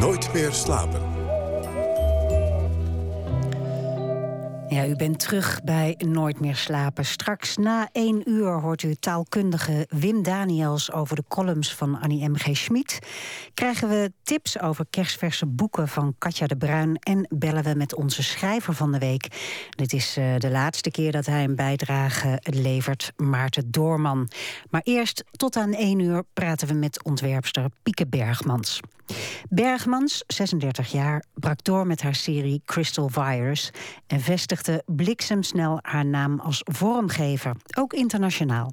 Nooit meer slapen. Ja, u bent terug bij Nooit meer slapen. Straks na één uur hoort u taalkundige Wim Daniels over de columns van Annie M.G. Schmid. Krijgen we tips over kerstverse boeken van Katja de Bruin. En bellen we met onze schrijver van de week. Dit is uh, de laatste keer dat hij een bijdrage levert, Maarten Doorman. Maar eerst tot aan één uur praten we met ontwerpster Pieke Bergmans. Bergmans, 36 jaar, brak door met haar serie Crystal Virus en vestigde bliksemsnel haar naam als vormgever, ook internationaal.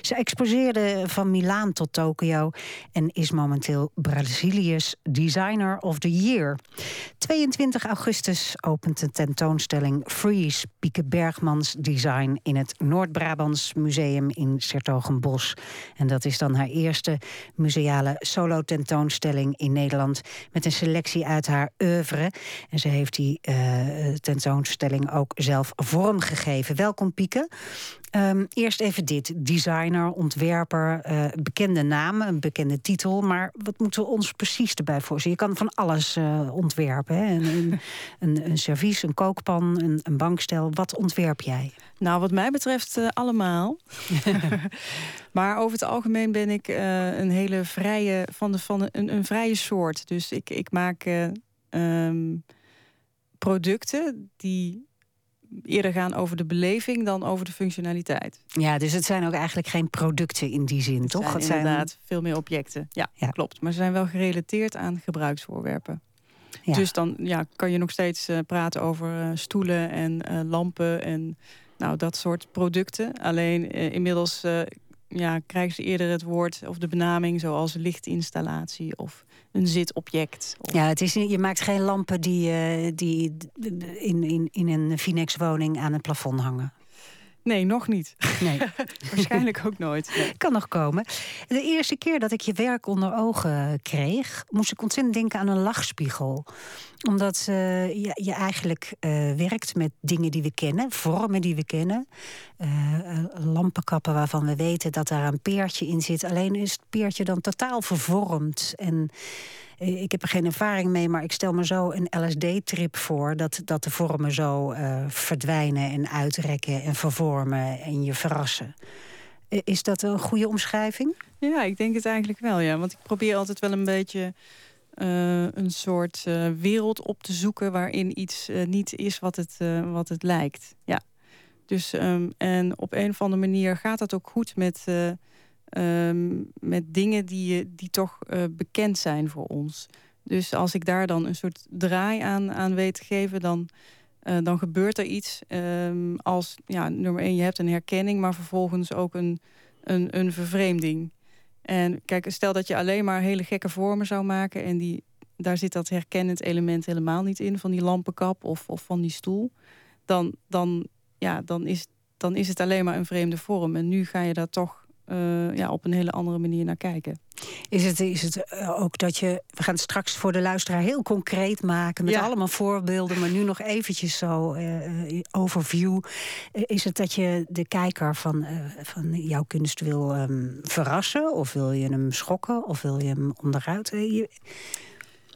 Ze exposeerde van Milaan tot Tokio en is momenteel Brazilië's Designer of the Year. 22 augustus opent de tentoonstelling Freeze Pieke Bergmans Design in het Noord-Brabants Museum in Sertogenbos. En dat is dan haar eerste museale solo-tentoonstelling in Nederland met een selectie uit haar oeuvre. En ze heeft die uh, tentoonstelling ook zelf vormgegeven. Welkom Pieke. Um, eerst even dit. Designer, ontwerper, uh, bekende naam, een bekende titel. Maar wat moeten we ons precies erbij voorzien? Je kan van alles uh, ontwerpen. Hè? Een, een, een, een, servies, een kookpan, een, een, bankstel. Wat ontwerp jij? Nou, wat mij betreft uh, allemaal. maar over het algemeen ben ik een hele vrije, van de, van een, een vrije soort. Dus ik, ik maak um, producten die eerder gaan over de beleving dan over de functionaliteit. Ja, dus het zijn ook eigenlijk geen producten in die zin, het toch? Zijn het zijn inderdaad veel meer objecten. Ja, ja, klopt. Maar ze zijn wel gerelateerd aan gebruiksvoorwerpen. Ja. Dus dan ja, kan je nog steeds praten over stoelen en lampen en nou, dat soort producten. Alleen inmiddels ja, krijgen ze eerder het woord of de benaming zoals lichtinstallatie of een zitobject. Ja, het is, je maakt geen lampen die, uh, die in, in, in een Finex-woning aan het plafond hangen. Nee, nog niet. Nee. Waarschijnlijk ook nooit. Nee. Kan nog komen. De eerste keer dat ik je werk onder ogen kreeg, moest ik ontzettend denken aan een lachspiegel. Omdat uh, je, je, eigenlijk uh, werkt met dingen die we kennen, vormen die we kennen. Uh, lampenkappen waarvan we weten dat daar een peertje in zit. Alleen is het peertje dan totaal vervormd. En ik heb er geen ervaring mee, maar ik stel me zo een LSD-trip voor... dat, dat de vormen zo uh, verdwijnen en uitrekken en vervormen en je verrassen. Is dat een goede omschrijving? Ja, ik denk het eigenlijk wel, ja. Want ik probeer altijd wel een beetje... Een soort wereld op te zoeken waarin iets niet is wat het, wat het lijkt. Ja. Dus, um, en op een of andere manier gaat dat ook goed met Um, met dingen die, die toch uh, bekend zijn voor ons. Dus als ik daar dan een soort draai aan, aan weet te geven, dan, uh, dan gebeurt er iets. Um, als ja, nummer één, je hebt een herkenning, maar vervolgens ook een, een, een vervreemding. En kijk, stel dat je alleen maar hele gekke vormen zou maken en die, daar zit dat herkennend element helemaal niet in, van die lampenkap of, of van die stoel. Dan, dan, ja, dan, is, dan is het alleen maar een vreemde vorm. En nu ga je daar toch uh, ja, op een hele andere manier naar kijken. Is het, is het eh, ook dat je... We gaan het straks voor de luisteraar heel concreet maken... met ja. allemaal voorbeelden, maar nu nog eventjes zo uh, overview. Is het dat je de kijker van, uh, van jouw kunst wil um, verrassen? Of wil je hem schokken? Of wil je hem onderuit? Je,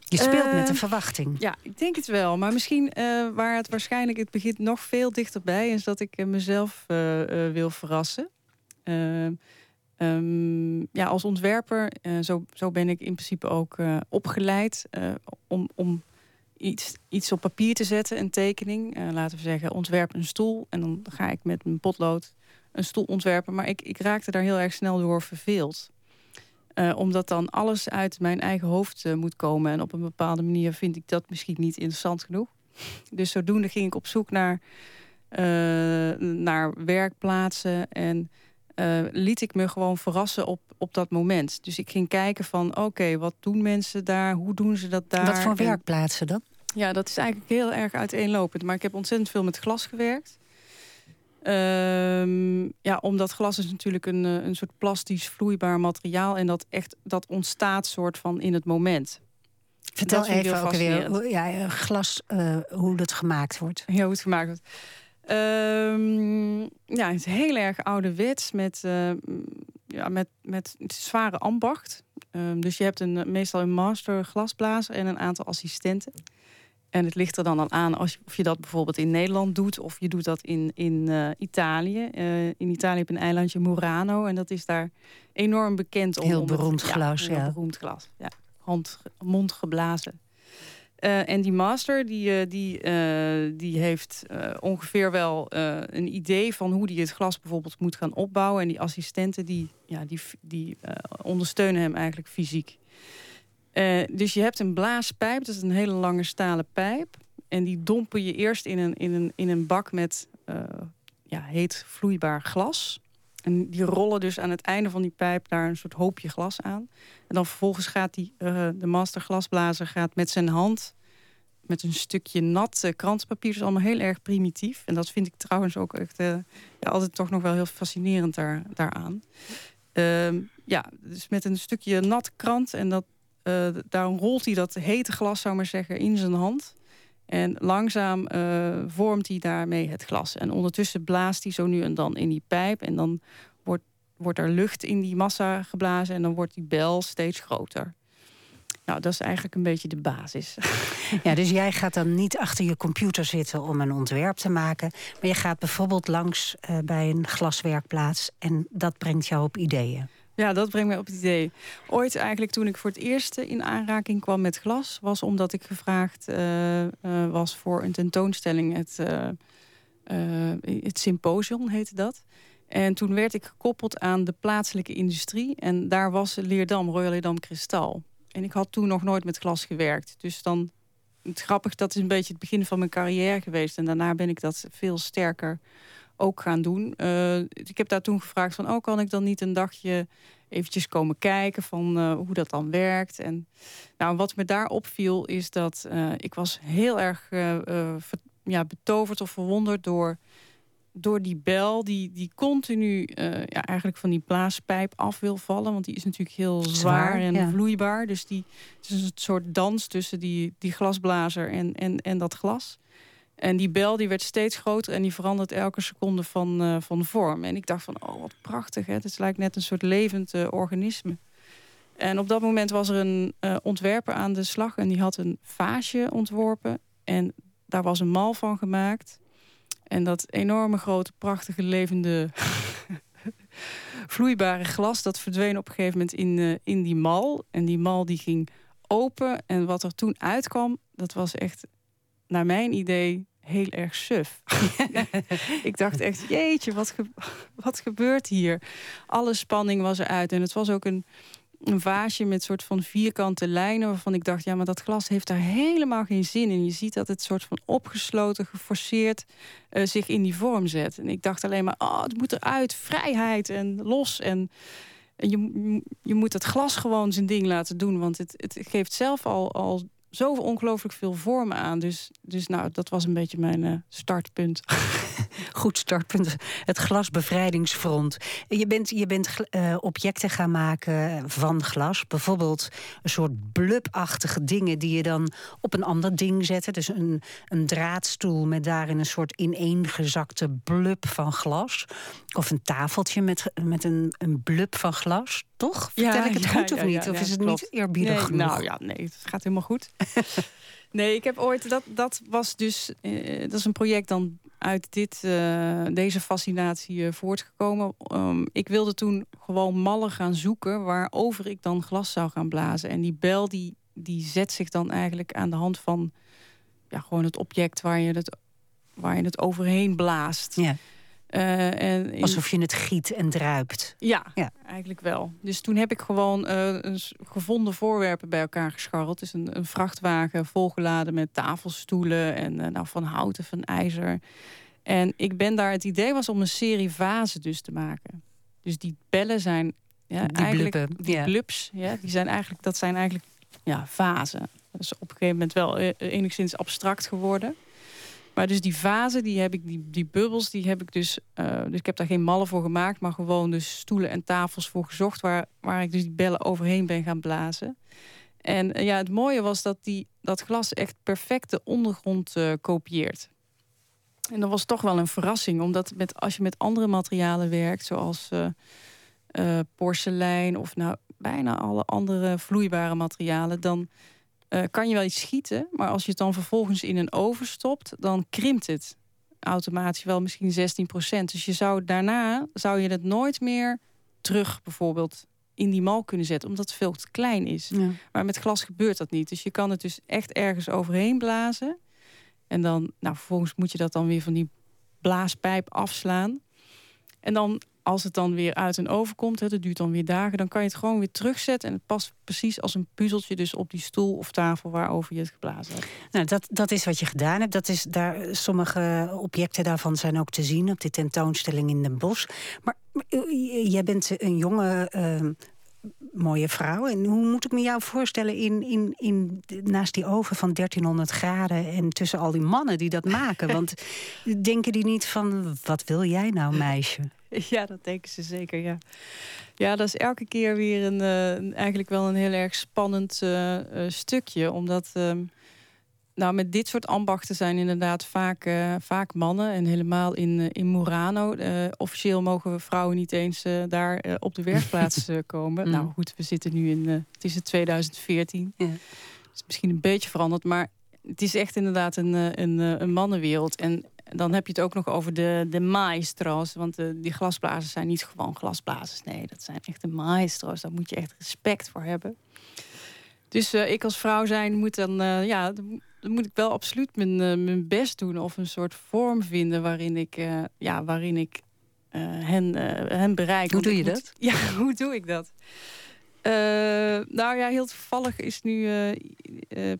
je speelt met de verwachting. Ja, ik denk het wel. Maar misschien waar het waarschijnlijk... het begint nog veel dichterbij... is dat ik mezelf wil verrassen. Um, ja, als ontwerper, uh, zo, zo ben ik in principe ook uh, opgeleid uh, om, om iets, iets op papier te zetten, een tekening. laten we zeggen, ontwerp een stoel. En dan ga ik met mijn potlood een stoel ontwerpen. Maar ik, ik raakte daar heel erg snel door verveeld. omdat dan alles uit mijn eigen hoofd moet komen. En op een bepaalde manier vind ik dat misschien niet interessant genoeg. Dus zodoende ging ik op zoek naar, naar werkplaatsen en... Uh, liet ik me gewoon verrassen op, op dat moment. Dus ik ging kijken van, oké, okay, wat doen mensen daar? Hoe doen ze dat daar? Wat voor werkplaatsen dan? Ja, dat is eigenlijk heel erg uiteenlopend. Maar ik heb ontzettend veel met glas gewerkt. Um, ja, omdat glas is natuurlijk een, een soort plastisch vloeibaar materiaal. En dat, echt, dat ontstaat soort van in het moment. Vertel even ook weer ja, glas, uh, hoe dat gemaakt wordt. Ja, hoe het gemaakt wordt. Um, ja, het is heel erg ouderwets met, uh, ja, met, met zware ambacht. Ehm, dus je hebt een, meestal een master glasblazer en een aantal assistenten. En het ligt er dan, aan als je, of je dat bijvoorbeeld in Nederland doet of je doet dat in, in uh, Italië. Uh, in Italië heb je een eilandje Murano en dat is daar enorm bekend om. Heel beroemd glas, ja. Heel beroemd glas, ja. Hand, mond geblazen. Uh, en die master die, die, die heeft ongeveer wel een idee van hoe hij het glas bijvoorbeeld moet gaan opbouwen. En die assistenten die, ja, die, die ondersteunen hem eigenlijk fysiek. Dus je hebt een blaaspijp, dat is een hele lange stalen pijp. En die dompen je eerst in een, in een, in een bak met ja, heet vloeibaar glas. En die rollen dus aan het einde van die pijp daar een soort hoopje glas aan. En dan vervolgens gaat die, uh, de masterglasblazer gaat met zijn hand... met een stukje nat uh, krantenpapier. Dat is allemaal heel erg primitief. En dat vind ik trouwens ook echt ja, altijd toch nog wel heel fascinerend daar, daaraan. Ehm, ja, dus met een stukje nat krant en dat daarom rolt hij dat hete glas, zou maar zeggen, in zijn hand. En langzaam uh, vormt hij daarmee het glas. En ondertussen blaast hij zo nu en dan in die pijp. En dan wordt, wordt er lucht in die massa geblazen. En dan wordt die bel steeds groter. Nou, dat is eigenlijk een beetje de basis. Ja, dus jij gaat dan niet achter je computer zitten om een ontwerp te maken. Maar je gaat bijvoorbeeld langs uh, bij een glaswerkplaats. En dat brengt jou op ideeën. Ja, dat brengt mij op het idee. Ooit eigenlijk toen ik voor het eerst in aanraking kwam met glas... was omdat ik gevraagd uh, uh, was voor een tentoonstelling. Het, het symposium heette dat. En toen werd ik gekoppeld aan de plaatselijke industrie. En daar was Leerdam, Royal Leerdam Kristal. En ik had toen nog nooit met glas gewerkt. Dus dan, het grappig, dat is een beetje het begin van mijn carrière geweest. En daarna ben ik dat veel sterker ook gaan doen. Uh, ik heb daar toen gevraagd van, oh, kan ik dan niet een dagje eventjes komen kijken van uh, hoe dat dan werkt. En nou, wat me daar opviel is dat uh, ik was heel erg ja, betoverd of verwonderd door, door die bel die, die continu ja, eigenlijk van die blaaspijp af wil vallen. Want die is natuurlijk heel zwaar, en vloeibaar. Dus die, het is een soort dans tussen die, die glasblazer en, en, en dat glas. En die bel die werd steeds groter en die verandert elke seconde van, uh, van vorm. En ik dacht van, oh wat prachtig, hè? het lijkt net een soort levend uh, organisme. En op dat moment was er een uh, ontwerper aan de slag en die had een vaasje ontworpen. En daar was een mal van gemaakt. En dat enorme grote, prachtige, levende, vloeibare glas... dat verdween op een gegeven moment in, in die mal. En die mal die ging open. En wat er toen uitkwam, dat was echt naar mijn idee heel erg suf. ik dacht echt, jeetje, wat, wat gebeurt hier? Alle spanning was eruit. En het was ook een, een vaasje met soort van vierkante lijnen... waarvan ik dacht, ja, maar dat glas heeft daar helemaal geen zin in. Je ziet dat het soort van opgesloten, geforceerd uh, zich in die vorm zet. En ik dacht alleen maar, oh, het moet eruit, vrijheid en los en... En je, je moet het glas gewoon zijn ding laten doen. Want het, het geeft zelf al, al zo ongelooflijk veel vormen aan. Dus, dus nou, dat was een beetje mijn uh, startpunt. Goed startpunt. Het glasbevrijdingsfront. Je bent, je bent uh, objecten gaan maken van glas. Bijvoorbeeld een soort blubachtige dingen die je dan op een ander ding zet. Dus een, een draadstoel met daarin een soort ineengezakte blub van glas. Of een tafeltje met, met een, een blub van glas toch? Vertel ja, ik het goed of niet? of is het niet eerbiedig nee, genoeg? Nou ja, nee, het gaat helemaal goed. nee, ik heb ooit... Dat, dat was dus... Uh, dat is een project dan uit dit, uh, deze fascinatie uh, voortgekomen. Um, ik wilde toen gewoon mallen gaan zoeken... waarover ik dan glas zou gaan blazen. En die bel die, die zet zich dan eigenlijk aan de hand van... Ja, gewoon het object waar je het, waar je het overheen blaast. Ja. Uh, en Alsof je het giet en druipt. Ja, ja, eigenlijk wel. Dus toen heb ik gewoon uh, een gevonden voorwerpen bij elkaar gescharreld. Dus een, een vrachtwagen volgeladen met tafelstoelen en uh, nou, van hout en van ijzer. En ik ben daar, het idee was om een serie vazen dus te maken. Dus die bellen zijn ja, die eigenlijk die ja. blubs, ja, die zijn eigenlijk, dat zijn eigenlijk ja, vazen. Dat is op een gegeven moment wel enigszins abstract geworden. Maar dus die vazen, die heb ik, die, die bubbels, die heb ik dus. Uh, dus ik heb daar geen mallen voor gemaakt, maar gewoon dus stoelen en tafels voor gezocht. Waar, waar ik dus die bellen overheen ben gaan blazen. En uh, ja, het mooie was dat die, dat glas echt perfect de ondergrond uh, kopieert. En dat was toch wel een verrassing, omdat met, als je met andere materialen werkt, zoals porselein of nou bijna alle andere vloeibare materialen, dan uh, kan je wel iets schieten. Maar als je het dan vervolgens in een oven stopt, dan krimpt het automatisch wel misschien 16% Dus je zou daarna zou je het nooit meer terug bijvoorbeeld in die mal kunnen zetten, omdat het veel te klein is. Ja. Maar met glas gebeurt dat niet. Dus je kan het dus echt ergens overheen blazen. En dan, nou, vervolgens moet je dat dan weer van die blaaspijp afslaan. En dan, als het dan weer uit een oven komt, hè, dat duurt dan weer dagen, dan kan je het gewoon weer terugzetten. En het past precies als een puzzeltje, dus op die stoel of tafel waarover je het geblazen hebt. Nou, dat, dat is wat je gedaan hebt. Dat is daar, sommige objecten daarvan zijn ook te zien op de tentoonstelling in Den Bosch. Maar eh, jij bent een jonge uh, mooie vrouw. En hoe moet ik me jou voorstellen in, in, in, naast die oven van 1300 graden... en tussen al die mannen die dat maken? Want denken die niet van, wat wil jij nou, meisje? Ja, dat denken ze zeker, ja. Ja, dat is elke keer weer een, uh, eigenlijk wel een heel erg spannend uh, uh, stukje. Omdat... Ehm, nou, met dit soort ambachten zijn inderdaad vaak, vaak mannen. En helemaal in, in Murano. Officieel mogen vrouwen niet eens daar op de werkplaats komen. Mm. Nou goed, we zitten nu in... het is het 2014. Ja. Het is misschien een beetje veranderd. Maar het is echt inderdaad een, een, een mannenwereld. En dan heb je het ook nog over de, de maestro's. Want die glasblazers zijn niet gewoon glasblazers. Nee, dat zijn echt de maestro's. Daar moet je echt respect voor hebben. Dus ik als vrouw zijn moet dan... ja, dan moet ik wel absoluut mijn, uh, mijn best doen of een soort vorm vinden waarin ik, ja, waarin ik hen, hen bereik. Hoe doe je dat? Ja, hoe doe ik dat? nou ja, heel toevallig is nu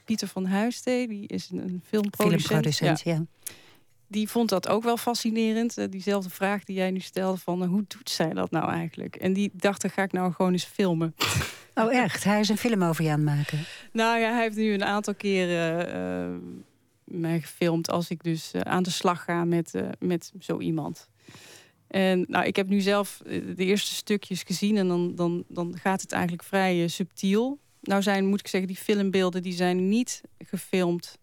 Pieter van Huistee, die is een, een filmproducent. Filmproducent, ja. ja. Die vond dat ook wel fascinerend. diezelfde vraag die jij nu stelde van hoe doet zij dat nou eigenlijk? En die dacht, dan ga ik nou gewoon eens filmen. Oh, echt? Hij is een film over je aan het maken? Nou ja, hij heeft nu een aantal keren uh, mij gefilmd... als ik dus aan de slag ga met, met zo iemand. En nou, ik heb nu zelf de eerste stukjes gezien... en dan, dan, dan gaat het eigenlijk vrij subtiel. Nou zijn, moet ik zeggen, die filmbeelden... die zijn niet gefilmd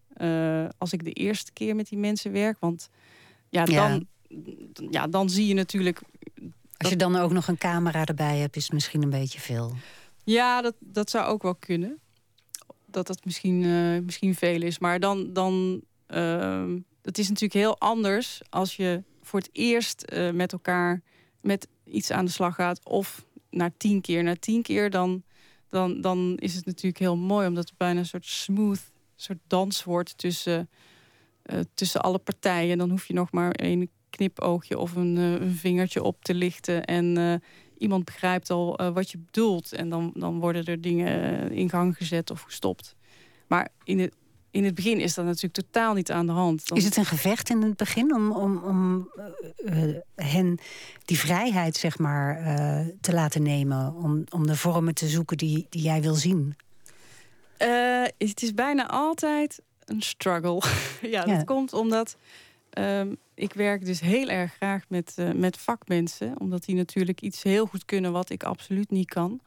als ik de eerste keer met die mensen werk. Want ja, dan, ja. ja dan zie je natuurlijk... Als je dan ook nog een camera erbij hebt, is het misschien een beetje veel. Ja, dat, dat zou ook wel kunnen. Dat dat misschien, uh, misschien veel is. Maar dan, dan uh, het is natuurlijk heel anders als je voor het eerst uh, met elkaar met iets aan de slag gaat. Of na tien keer, na tien keer, dan, dan, dan is het natuurlijk heel mooi. Omdat het bijna een soort smooth, soort dans wordt tussen, uh, tussen alle partijen. Dan hoef je nog maar een knipoogje of een, een vingertje op te lichten. En iemand begrijpt al wat je bedoelt. En dan, dan worden er dingen in gang gezet of gestopt. Maar in het, in het begin is dat natuurlijk totaal niet aan de hand. Dan... Is het een gevecht in het begin om, om, om hen die vrijheid zeg maar, te laten nemen? Om, om de vormen te zoeken die, die jij wil zien? Het is bijna altijd een struggle. ja, ja, dat komt omdat Um, ik werk dus heel erg graag met, uh, met vakmensen. Omdat die natuurlijk iets heel goed kunnen wat ik absoluut niet kan.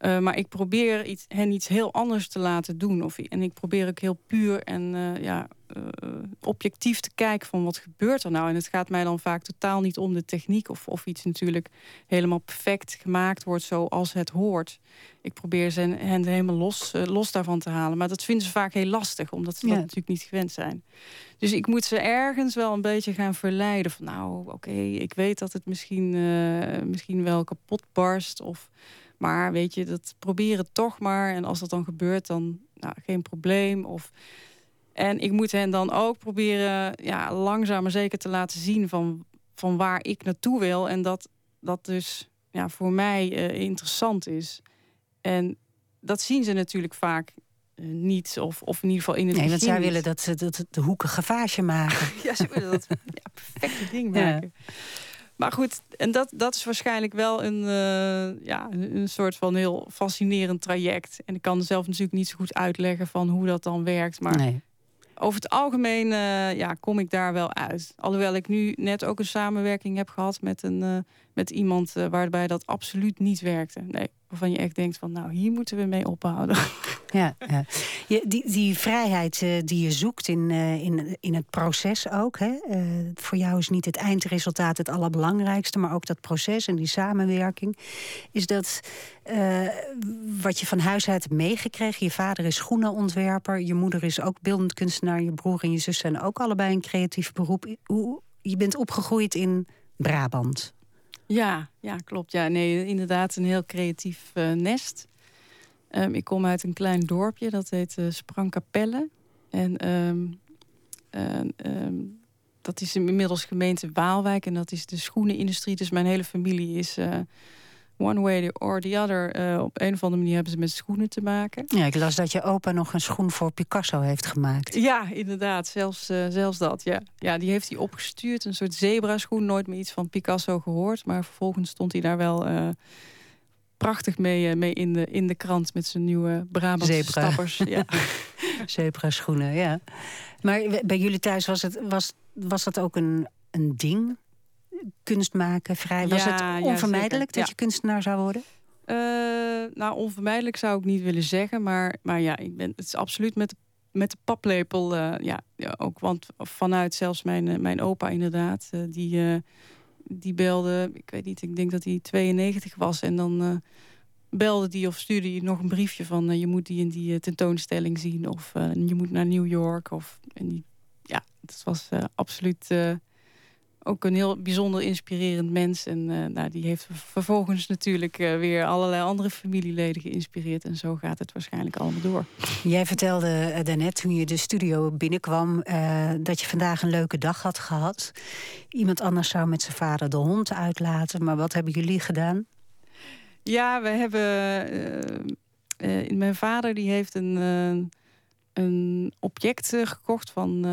Uh, maar ik probeer iets, hen iets heel anders te laten doen. Of, en ik probeer ook heel puur en uh, ja, uh, objectief te kijken van wat gebeurt er nou. En het gaat mij dan vaak totaal niet om de techniek of, of iets natuurlijk helemaal perfect gemaakt wordt zoals het hoort. Ik probeer ze hen helemaal los, los daarvan te halen. Maar dat vinden ze vaak heel lastig, omdat ze ja. dat natuurlijk niet gewend zijn. Dus ik moet ze ergens wel een beetje gaan verleiden. Van nou, oké, okay, ik weet dat het misschien, misschien wel kapot barst. Of, maar weet je, dat proberen toch maar. En als dat dan gebeurt, dan nou, geen probleem. Of en ik moet hen dan ook proberen ja, langzaam maar zeker te laten zien van, van waar ik naartoe wil. En dat dat dus ja, voor mij uh, interessant is. En dat zien ze natuurlijk vaak uh, niet. Of, of in ieder geval in het nee, want zij willen dat ze dat de hoekige vaasje maken. ja, ze willen dat ja, perfecte ding maken. Ja. Maar goed, en dat, dat is waarschijnlijk wel een, uh, ja, een soort van heel fascinerend traject. En ik kan zelf natuurlijk niet zo goed uitleggen van hoe dat dan werkt. Maar nee over het algemeen uh, ja, kom ik daar wel uit. Alhoewel ik nu net ook een samenwerking heb gehad met een, uh, met iemand waarbij dat absoluut niet werkte. Nee, waarvan je echt denkt van nou, hier moeten we mee ophouden. Ja. Je, die, die vrijheid uh, die je zoekt in, uh, in, in het proces ook. Hè? Voor jou is niet het eindresultaat het allerbelangrijkste, maar ook dat proces en die samenwerking. Is dat wat je van huis uit hebt meegekregen? Je vader is schoenenontwerper, je moeder is ook beeldend kunstenaar, je broer en je zus zijn ook allebei een creatief beroep. Hoe, je bent opgegroeid in Brabant. Ja, ja, klopt. Ja, nee, inderdaad, een heel creatief nest. Um, ik kom uit een klein dorpje, dat heet uh. En um, um, dat is inmiddels gemeente Waalwijk. En dat is de schoenenindustrie. Dus mijn hele familie is uh, one way or the other. Uh, op een of andere manier hebben ze met schoenen te maken. Ja, ik las dat je opa nog een schoen voor Picasso heeft gemaakt. Ja, inderdaad. Zelfs, zelfs dat, ja. Ja, die heeft hij opgestuurd. Een soort zebra-schoen. Nooit meer iets van Picasso gehoord. Maar vervolgens stond hij daar wel prachtig mee, eh, mee in, de, in de krant met zijn nieuwe Brabantse stappers. Ja. Zebra schoenen, ja. Maar bij jullie thuis was, het, was, was dat ook een, een ding? Kunst maken, vrij? Was het onvermijdelijk dat je kunstenaar zou worden? Uh, nou, onvermijdelijk zou ik niet willen zeggen. Maar, maar ja, ik ben, het is absoluut met, met de paplepel. Uh, ja, ja, ook, want vanuit zelfs mijn, mijn opa inderdaad. die die belde, ik weet niet, ik denk dat hij 92 was. En dan belde die of stuurde hij nog een briefje van... Je moet die in die tentoonstelling zien of je moet naar New York. Of, en die, ja, het was absoluut ook een heel bijzonder inspirerend mens. En uh, nou, die heeft vervolgens natuurlijk uh, weer allerlei andere familieleden geïnspireerd. En zo gaat het waarschijnlijk allemaal door. Jij vertelde uh, daarnet toen je de studio binnenkwam... dat je vandaag een leuke dag had gehad. Iemand anders zou met zijn vader de hond uitlaten. Maar wat hebben jullie gedaan? Ja, we hebben... mijn vader die heeft een, een object gekocht van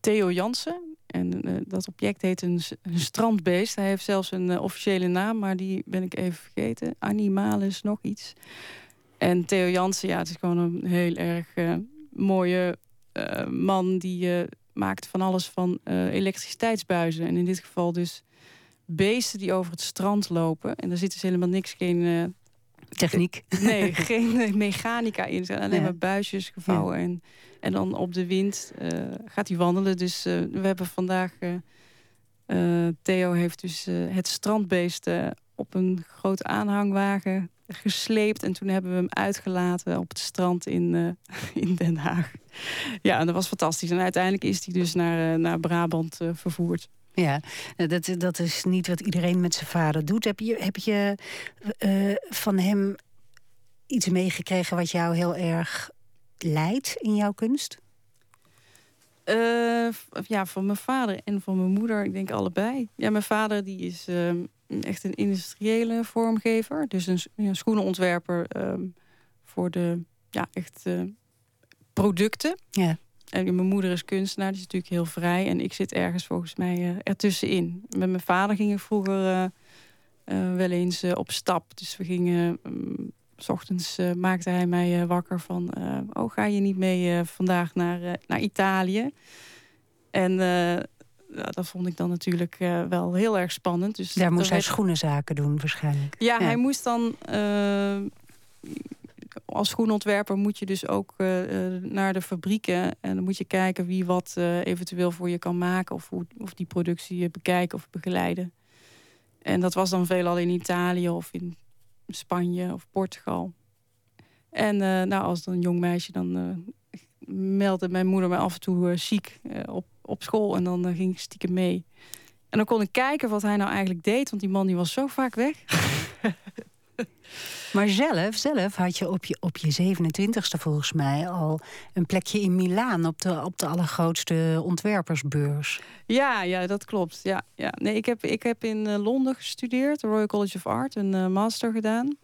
Theo Jansen en uh, dat object heet een, een, strandbeest. Hij heeft zelfs een uh, officiële naam, maar die ben ik even vergeten. Animalis nog iets. En Theo Jansen, ja, het is gewoon een heel erg uh, mooie man... die maakt van alles van elektriciteitsbuizen. En in dit geval dus beesten die over het strand lopen. En daar zit dus helemaal niks, geen... Techniek? Nee, geen mechanica in. zijn alleen maar buisjes gevouwen en en dan op de wind uh, gaat hij wandelen. Dus uh, we hebben vandaag... Uh, Theo heeft dus het strandbeest op een grote aanhangwagen gesleept. En toen hebben we hem uitgelaten op het strand in, in Den Haag. Ja, en dat was fantastisch. En uiteindelijk is hij dus naar, naar Brabant vervoerd. Ja, dat, dat is niet wat iedereen met zijn vader doet. Heb je, heb je van hem iets meegekregen wat jou heel erg leidt in jouw kunst? Uh, ja, van mijn vader en van mijn moeder. Ik denk allebei. Ja, mijn vader die is uh, echt een industriële vormgever. Dus een, een schoenenontwerper um, voor de ja, echt uh, producten. Ja. En mijn moeder is kunstenaar, die is natuurlijk heel vrij. En ik zit ergens volgens mij ertussenin. Met mijn vader ging ik vroeger wel eens op stap. Dus we gingen um, S ochtends uh, maakte hij mij uh, wakker van... Uh, oh, ga je niet mee vandaag naar, naar Italië? En dat vond ik dan natuurlijk wel heel erg spannend. Dus Daar moest hij schoenenzaken doen waarschijnlijk. Ja, hij moest dan... als schoenontwerper moet je dus ook naar de fabrieken... en dan moet je kijken wie wat eventueel voor je kan maken... of, hoe, of die productie bekijken of begeleiden. En dat was dan veelal in Italië of in Spanje of Portugal. En uh, nou, als dan een jong meisje, dan uh, meldde mijn moeder me af en toe uh, ziek op, op school. En dan ging ik stiekem mee. En dan kon ik kijken wat hij nou eigenlijk deed, want die man die was zo vaak weg. Maar zelf, zelf had je op je, op je 27ste volgens mij al een plekje in Milaan op de, op de allergrootste ontwerpersbeurs. Ja, ja dat klopt. Ja, ja. Nee, ik, heb, ik heb in uh, Londen gestudeerd, Royal College of Art, een uh, master gedaan.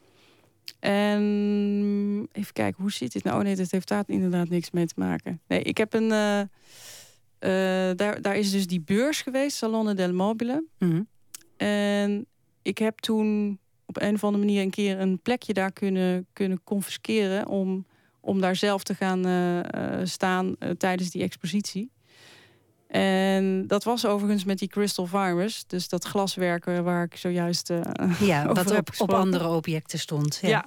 En even kijken, hoe zit dit nou? Oh nee, dat heeft daar inderdaad niks mee te maken. Nee, ik heb een. Uh, daar, daar is dus die beurs geweest, Salone del Mobile. Mm En ik heb toen op een of andere manier een keer een plekje daar kunnen, kunnen confisceren om, om daar zelf te gaan uh, staan uh, tijdens die expositie. En dat was overigens met die Crystal Virus. Dus dat glaswerken waar ik zojuist uh, ja, over wat op, op andere objecten stond. Ja.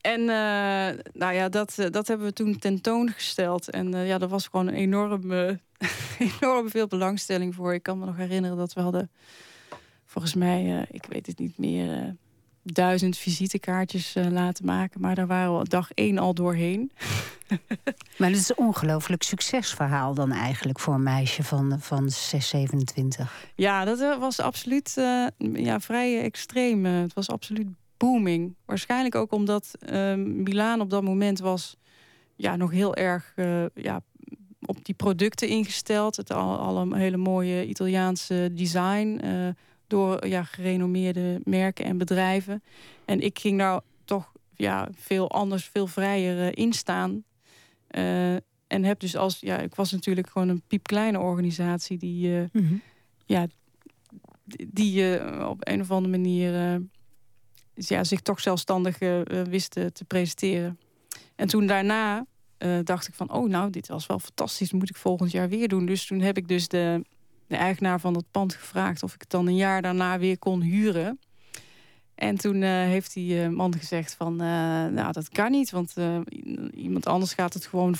En uh, nou ja, dat, dat hebben we toen tentoongesteld. En uh, ja, dat was gewoon een enorme, enorm veel belangstelling voor. Ik kan me nog herinneren dat we hadden, volgens mij, ik weet het niet meer duizend visitekaartjes uh, laten maken. Maar daar waren we dag één al doorheen. maar het is een ongelooflijk succesverhaal dan eigenlijk... voor een meisje van, van 6, 27. Ja, dat eh, was absoluut uh, ja, vrij extreem. het was absoluut booming. Waarschijnlijk ook omdat Milaan op dat moment was... Ja, nog heel erg ja, op die producten ingesteld. Het al, al een hele mooie Italiaanse design door ja, gerenommeerde merken en bedrijven. En ik ging daar toch ja, veel anders, veel vrijer uh, in staan. Uh, en heb dus als, ja, ik was natuurlijk gewoon een piepkleine organisatie die, uh, mm -hmm. ja, die uh, op een of andere manier ja, zich toch zelfstandig wist te presenteren. En toen daarna dacht ik van, oh nou, dit was wel fantastisch, moet ik volgend jaar weer doen. Dus toen heb ik dus de de eigenaar van het pand gevraagd of ik het dan een jaar daarna weer kon huren. En toen uh, heeft die uh, man gezegd van, uh, nou dat kan niet, want iemand anders gaat het gewoon,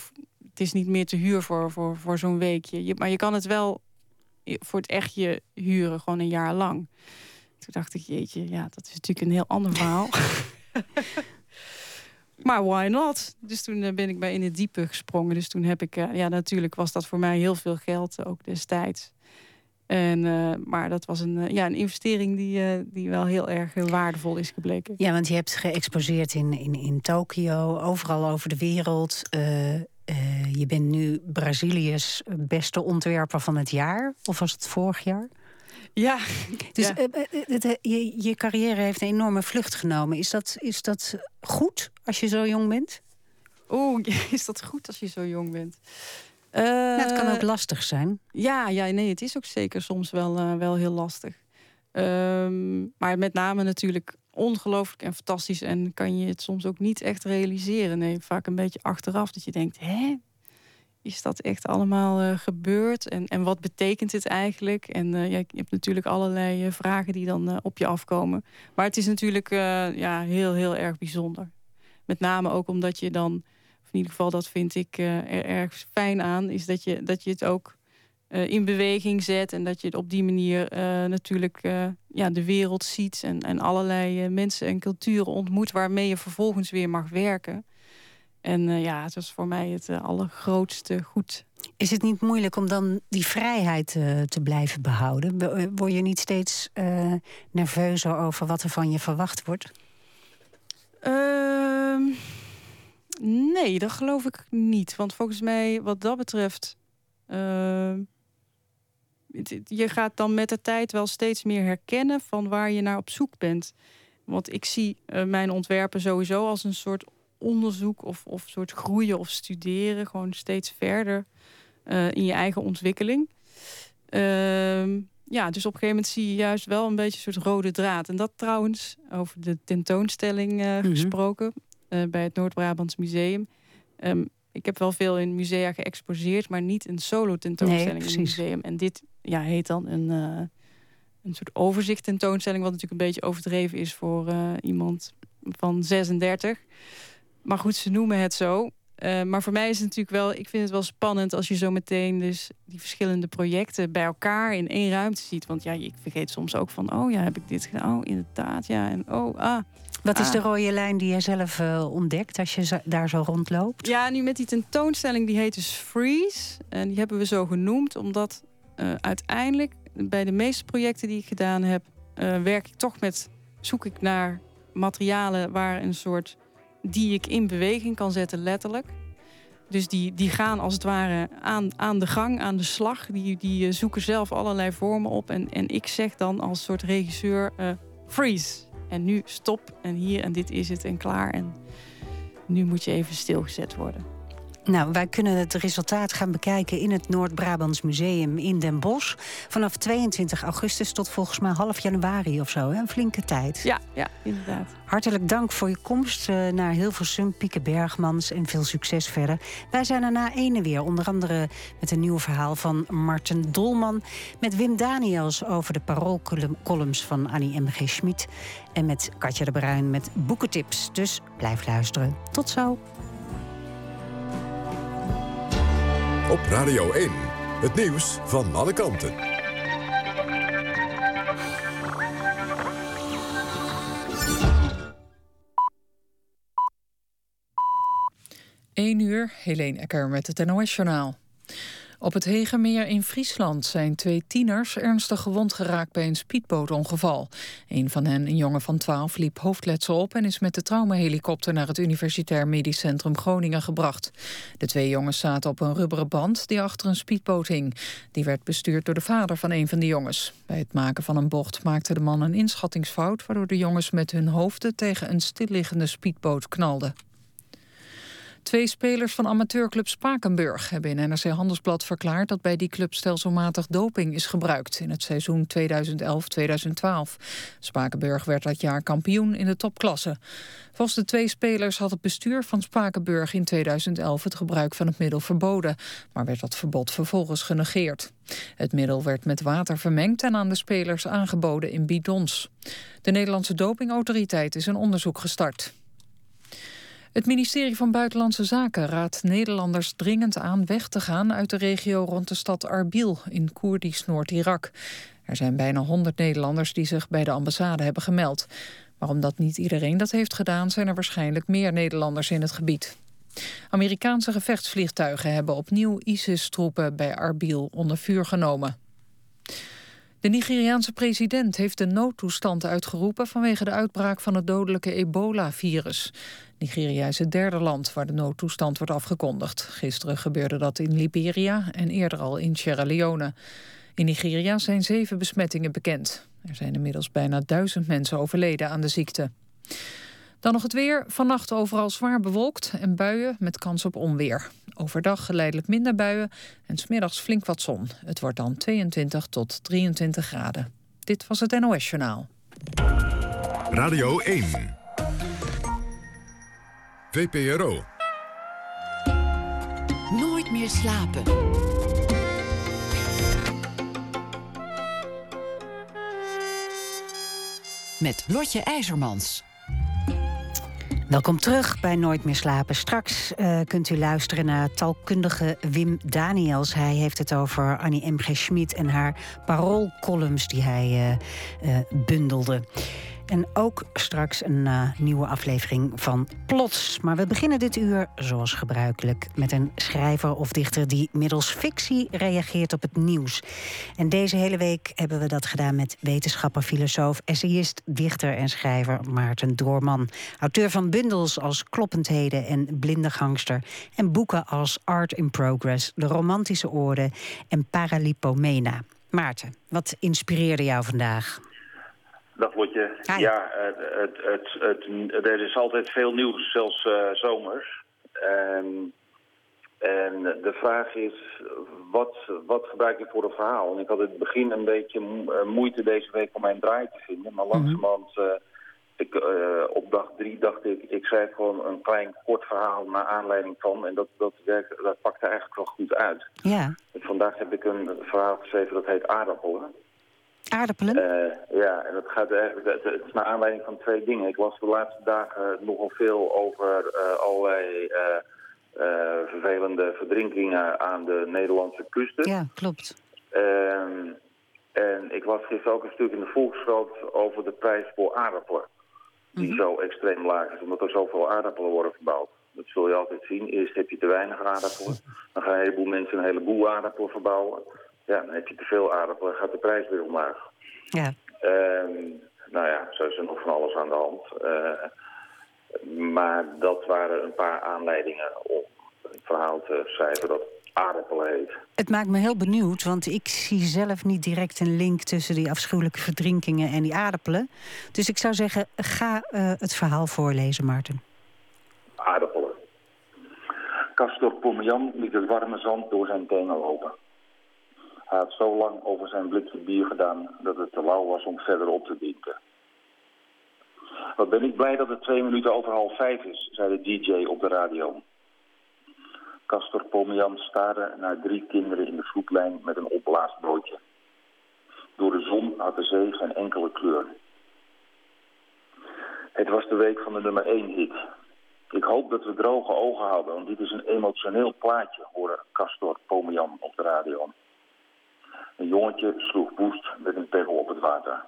het is niet meer te huur voor, voor, voor zo'n weekje. Je, maar je kan het wel voor het echtje huren, gewoon een jaar lang. Toen dacht ik, jeetje, ja, dat is natuurlijk een heel ander verhaal. maar why not? Dus toen ben ik bij in het diepe gesprongen. Dus toen heb ik, ja, natuurlijk was dat voor mij heel veel geld, ook destijds. En, maar dat was een, ja, een investering die, die wel heel erg waardevol is gebleken. Ja, want je hebt geëxposeerd in, in, in Tokio, overal over de wereld. je bent nu Brazilië's beste ontwerper van het jaar. Of was het vorig jaar? Ja. Dus ja. Het, je, je carrière heeft een enorme vlucht genomen. Is dat, is dat goed als je zo jong bent? Oeh, is dat goed als je zo jong bent? Uh, nou, het kan ook lastig zijn. Ja, ja, nee, het is ook zeker soms wel, uh, wel heel lastig. Um, maar met name natuurlijk ongelooflijk en fantastisch. En kan je het soms ook niet echt realiseren. Nee, vaak een beetje achteraf dat je denkt... hè, is dat echt allemaal uh, gebeurd? En, en wat betekent het eigenlijk? En ja, je hebt natuurlijk allerlei vragen die dan op je afkomen. Maar het is natuurlijk ja, heel, heel erg bijzonder. Met name ook omdat je dan in ieder geval dat vind ik er erg fijn aan, is dat je, dat je het ook in beweging zet en dat je het op die manier natuurlijk ja, de wereld ziet en, en allerlei mensen en culturen ontmoet waarmee je vervolgens weer mag werken. En ja, het was voor mij het allergrootste goed. Is het niet moeilijk om dan die vrijheid te blijven behouden? Word je niet steeds nerveuzer over wat er van je verwacht wordt? Ehm, Nee, dat geloof ik niet. Want volgens mij, wat dat betreft. Uh, je gaat dan met de tijd wel steeds meer herkennen van waar je naar op zoek bent. Want ik zie mijn ontwerpen sowieso als een soort onderzoek of, of soort groeien of studeren. Gewoon steeds verder uh, in je eigen ontwikkeling. Uh, ja, dus op een gegeven moment zie je juist wel een beetje een soort rode draad. En dat trouwens, over de tentoonstelling mm -hmm. gesproken. Uh, bij het Noord-Brabants Museum. Um, ik heb wel veel in musea geëxposeerd, maar niet een solo tentoonstelling nee, in het museum. En dit ja, heet dan een, een soort overzicht tentoonstelling, wat natuurlijk een beetje overdreven is voor iemand van 36. Maar goed, ze noemen het zo. Uh, maar voor mij is het natuurlijk wel, ik vind het wel spannend als je zo meteen dus die verschillende projecten bij elkaar in één ruimte ziet. Want ja, ik vergeet soms ook van, oh ja, heb ik dit gedaan? Oh, inderdaad, ja. En oh, ah. Wat is ah. de rode lijn die je zelf uh, ontdekt als je daar zo rondloopt? Ja, nu met die tentoonstelling, die heet dus Freeze. En die hebben we zo genoemd, omdat uh, uiteindelijk bij de meeste projecten die ik gedaan heb, werk ik toch met, zoek ik naar materialen waar een soort die ik in beweging kan zetten, letterlijk. Dus die, die gaan als het ware aan, aan de gang, aan de slag. Die, die zoeken zelf allerlei vormen op. En, en ik zeg dan als soort regisseur: freeze. En nu stop en hier en dit is het en klaar. En nu moet je even stilgezet worden. Nou, wij kunnen het resultaat gaan bekijken in het Noord-Brabants Museum in Den Bosch. Vanaf 22 augustus tot volgens mij half januari of zo. Hè? Een flinke tijd. Ja, ja, inderdaad. Hartelijk dank voor je komst uh, naar Hilversum, Pieke Bergmans en veel succes verder. Wij zijn er na ene weer, onder andere met een nieuw verhaal van Martin Dolman... met Wim Daniels over de paroolcolumns van Annie M.G. Schmid... en met Katja de Bruin met boekentips. Dus blijf luisteren. Tot zo. Op Radio 1, het nieuws van alle kanten. 1 uur, Helene Ecker met het NOS-journaal. Op het Hegemeer in Friesland zijn twee tieners ernstig gewond geraakt bij een speedbootongeval. Een van hen, een jongen van 12, liep hoofdletsel op en is met de traumahelikopter naar het Universitair Medisch Centrum Groningen gebracht. De twee jongens zaten op een rubberen band die achter een speedboot hing. Die werd bestuurd door de vader van een van de jongens. Bij het maken van een bocht maakte de man een inschattingsfout, waardoor de jongens met hun hoofden tegen een stilliggende speedboot knalden. Twee spelers van amateurclub Spakenburg hebben in NRC Handelsblad verklaard dat bij die club stelselmatig doping is gebruikt in het seizoen 2011-2012. Spakenburg werd dat jaar kampioen in de topklasse. Volgens de twee spelers had het bestuur van Spakenburg in 2011 het gebruik van het middel verboden, maar werd dat verbod vervolgens genegeerd. Het middel werd met water vermengd en aan de spelers aangeboden in bidons. De Nederlandse dopingautoriteit is een onderzoek gestart. Het ministerie van Buitenlandse Zaken raadt Nederlanders dringend aan weg te gaan uit de regio rond de stad Arbil in Koerdisch Noord-Irak. Er zijn bijna 100 Nederlanders die zich bij de ambassade hebben gemeld. Maar omdat niet iedereen dat heeft gedaan, zijn er waarschijnlijk meer Nederlanders in het gebied. Amerikaanse gevechtsvliegtuigen hebben opnieuw ISIS-troepen bij Arbil onder vuur genomen. De Nigeriaanse president heeft de noodtoestand uitgeroepen vanwege de uitbraak van het dodelijke ebola-virus. Nigeria is het derde land waar de noodtoestand wordt afgekondigd. Gisteren gebeurde dat in Liberia en eerder al in Sierra Leone. In Nigeria zijn zeven besmettingen bekend. Er zijn inmiddels bijna duizend mensen overleden aan de ziekte. Dan nog het weer. Vannacht overal zwaar bewolkt en buien met kans op onweer. Overdag geleidelijk minder buien en smiddags flink wat zon. Het wordt dan 22 tot 23 graden. Dit was het NOS Journaal. Radio 1. VPRO. Nooit meer slapen. Met Lotje IJzermans. Welkom terug bij Nooit meer slapen. Straks uh, kunt u luisteren naar taalkundige Wim Daniels. Hij heeft het over Annie M.G. Schmid en haar paroolcolumns die hij uh, uh, bundelde. En ook straks een uh, nieuwe aflevering van Plots. Maar we beginnen dit uur, zoals gebruikelijk, met een schrijver of dichter die middels fictie reageert op het nieuws. En deze hele week hebben we dat gedaan met wetenschapper, filosoof, essayist, dichter en schrijver Maarten Doorman. Auteur van bundels als Kloppendheden en Blinde Gangster. En boeken als Art in Progress, De Romantische Orde en Paralipomena. Maarten, wat inspireerde jou vandaag? Dag Lotje. Ja, het, het, het, er is altijd veel nieuws, zelfs uh, zomers. En, en de vraag is, wat, wat gebruik je voor een verhaal? En ik had in het begin een beetje eh, moeite deze week om mijn draai te vinden. Maar mhm. langzamerhand, uh, ik, uh, op dag drie dacht ik, ik schrijf gewoon een klein kort verhaal naar aanleiding van. En dat, dat, werkt, dat pakte eigenlijk wel goed uit. Ja. En vandaag heb ik een verhaal geschreven dat heet Aardappelen. Aardappelen? Uh, ja, en dat gaat eigenlijk, het is naar aanleiding van twee dingen. Ik las de laatste dagen nogal veel over uh, allerlei uh, vervelende verdrinkingen aan de Nederlandse kusten. Ja, klopt. Ehm, en ik las gisteren ook een stuk in de Volkskrant over de prijs voor aardappelen. Die mm -hmm. zo extreem laag is, omdat er zoveel aardappelen worden verbouwd. Dat zul je altijd zien. Eerst heb je te weinig aardappelen. Dan gaan een heleboel mensen een heleboel aardappelen verbouwen. Ja, dan heb je te veel aardappelen, gaat de prijs weer omlaag. Ja. Uh, nou ja, zo is er nog van alles aan de hand. Uh, maar dat waren een paar aanleidingen om een verhaal te schrijven dat aardappelen heet. Het maakt me heel benieuwd, want ik zie zelf niet direct een link tussen die afschuwelijke verdrinkingen en die aardappelen. Dus ik zou zeggen, ga uh, het verhaal voorlezen, Maarten. Aardappelen. Castor Pomian liet het warme zand door zijn tenen lopen. Hij had zo lang over zijn blikje bier gedaan dat het te lauw was om verder op te drinken. Wat ben ik blij dat het twee minuten over half vijf is, zei de DJ op de radio. Castor Pomian staarde naar drie kinderen in de vloedlijn met een opblaasbroodje. Door de zon had de zee geen enkele kleur. Het was de week van de nummer 1 hit. Ik hoop dat we droge ogen houden, want dit is een emotioneel plaatje, hoorde Castor Pomian op de radio. Een jongetje sloeg woest met een pegel op het water.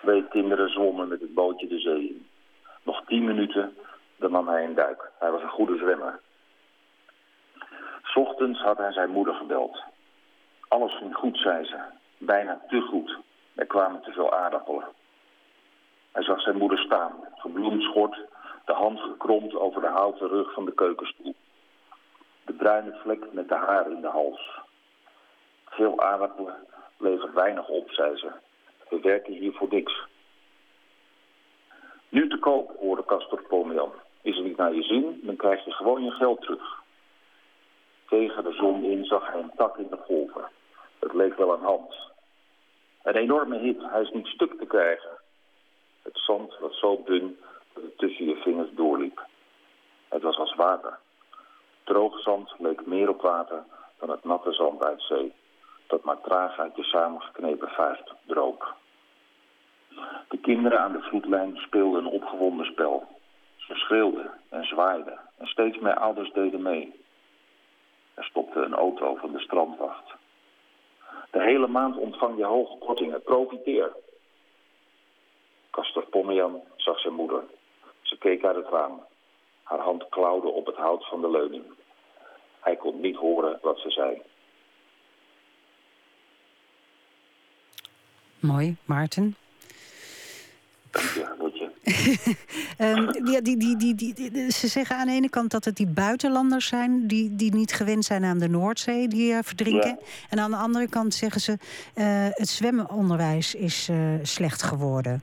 Twee kinderen zwommen met het bootje de zee in. Nog tien minuten, dan nam hij een duik. Hij was een goede zwemmer. S ochtends had hij zijn moeder gebeld. Alles ging goed, zei ze. Bijna te goed. Er kwamen te veel aardappelen. Hij zag zijn moeder staan, gebloemd schort, de hand gekromd over de houten rug van de keukenstoel. De bruine vlek met de haar in de hals. Veel aardappelen levert weinig op, zei ze. We werken hier voor niks. Nu te koop, hoorde Castor Pomian. Is het niet naar je zin, dan krijg je gewoon je geld terug. Tegen de zon in zag hij een tak in de golven. Het leek wel een hand. Een enorme hit, hij is niet stuk te krijgen. Het zand was zo dun dat het tussen je vingers doorliep. Het was als water. Droog zand leek meer op water dan het natte zand uit zee, dat maar traag uit de samengeknepen vuist droop. De kinderen aan de vloedlijn speelden een opgewonden spel. Ze schreeuwden en zwaaiden en steeds meer ouders deden mee. Er stopte een auto van de strandwacht. De hele maand ontvang je hoge kortingen. Profiteer. Castor Pomian zag zijn moeder. Ze keek uit het raam. Haar hand klauwde op het hout van de leuning. Hij kon niet horen wat ze zei. Mooi, Maarten. Ja, um, ja, die, die, die, die, ze zeggen aan de ene kant dat het die buitenlanders zijn... die, die niet gewend zijn aan de Noordzee, die uh, verdrinken. Ja. En aan de andere kant zeggen ze... Uh, het zwemmenonderwijs is uh, slecht geworden.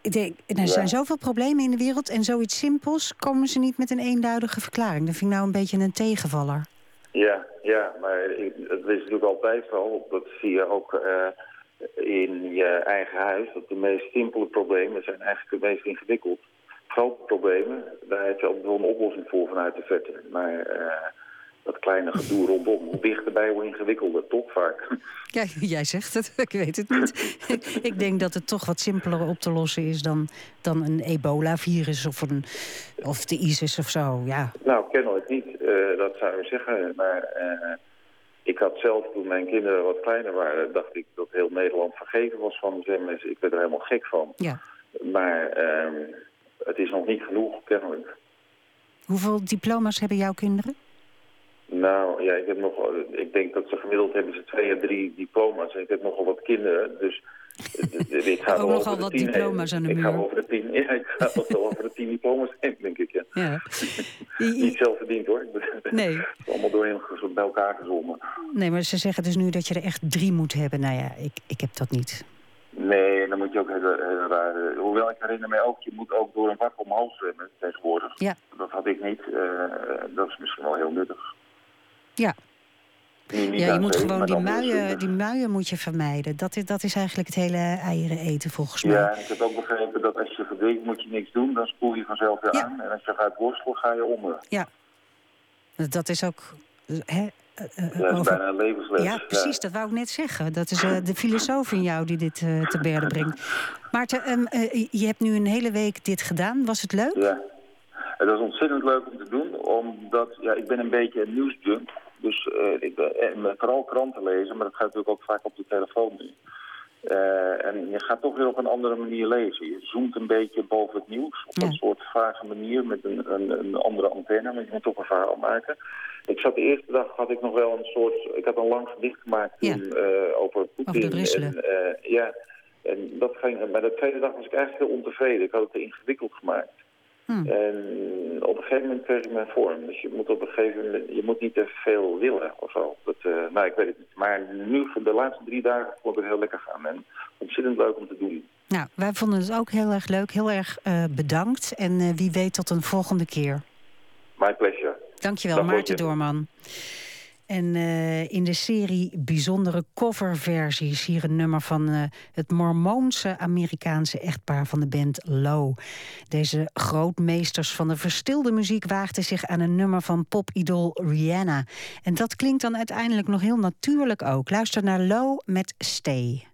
Ik denk, er Ja. zijn zoveel problemen in de wereld... en zoiets simpels komen ze niet met een eenduidige verklaring. Dat vind ik nou een beetje een tegenvaller. Ja, ja, maar ik, het is natuurlijk altijd zo. Dat zie je ook eh, in je eigen huis. Dat de meest simpele problemen zijn eigenlijk de meest ingewikkeld. Grote problemen, daar heb je altijd wel een oplossing voor vanuit de verte. Maar eh, dat kleine gedoe rondom, hoe dichterbij, hoe ingewikkelder, toch vaak. Ja, jij zegt het, ik weet het niet. ik denk dat het toch wat simpeler op te lossen is... dan, dan een ebola-virus of, een, of de ISIS of zo, ja. Nou, kennelijk niet. Eh, dat zou je zeggen. Maar eh, ik had zelf, toen mijn kinderen wat kleiner waren... dacht ik dat heel Nederland vergeven was van de zwemles. Ik werd er helemaal gek van. ja. Maar ehm, het is nog niet genoeg, kennelijk. Hoeveel diploma's hebben jouw kinderen? Nou, ja, ik heb nog, ik denk dat ze gemiddeld hebben ze twee à drie diploma's. En ik heb nogal wat kinderen, dus ik ga Ook nogal wat heen. diploma's aan de Ik ga muur. over de tien, ja, ik ga wel over de tien diploma's heen, denk ik, ja. Ja. Niet zelf verdiend, hoor. Nee. Allemaal doorheen bij elkaar gezongen. Nee, maar ze zeggen dus nu dat je er echt drie moet hebben. Nou ja, ik, ik heb dat niet. Nee, dan moet je ook hele. Hoewel ik herinner mij ook, je moet ook door een wak omhoog zwemmen tegenwoordig. Ja. Dat had ik niet. eh, dat is misschien wel heel nuttig. Ja, ja je moet gewoon die muien, die muien moet je vermijden. Dat is, dat is eigenlijk het hele eieren eten volgens mij. Ja, en ik heb ook begrepen dat als je verdrinkt moet je niks doen, dan spoel je vanzelf weer Ja. aan. En als je gaat worstelen, ga je onder. Dat is ook... Hè, eh, Ja, dat is over- bijna een levensles. Ja, precies, dat wou ik net zeggen. Dat is eh, de filosoof in jou die dit te berde brengt. Maarten, ehm, eh, je hebt nu een hele week dit gedaan. Was het leuk? Ja. Het was ontzettend leuk om te doen, omdat ja, ik ben een beetje een nieuwsjunk. Dus eh, ik ben en vooral kranten lezen, maar dat gaat natuurlijk ook vaak op de telefoon nu. Eh, en je gaat toch weer op een andere manier lezen. Je zoomt een beetje boven het nieuws op Ja. een soort vage manier met een, een, een andere antenne, maar je moet toch een verhaal maken. Ik zat de eerste dag had ik nog wel een soort, ik had een lang gedicht gemaakt Ja. toen eh, over Poetin. En, ja, en dat ging, bij de tweede dag was ik eigenlijk heel ontevreden. Ik had het te ingewikkeld gemaakt. Hm. En op een gegeven moment kreeg ik mijn vorm. Dus je moet op een gegeven moment, je moet niet te veel willen of zo. Dat, eh, nou, ik weet het niet. Maar nu, voor de laatste drie dagen, vond ik het heel lekker gaan. En ontzettend leuk om te doen. Nou, wij vonden het ook heel erg leuk. Heel erg eh, bedankt. En eh, wie weet tot een volgende keer. My pleasure. Dankjewel, Dag, Maarten Doorman. En uh, in de serie bijzondere coverversies hier een nummer van uh, het Mormoonse Amerikaanse echtpaar van de band Low. Deze grootmeesters van de verstilde muziek waagden zich aan een nummer van popidool Rihanna. En dat klinkt dan uiteindelijk nog heel natuurlijk ook. Luister naar Low met Stay.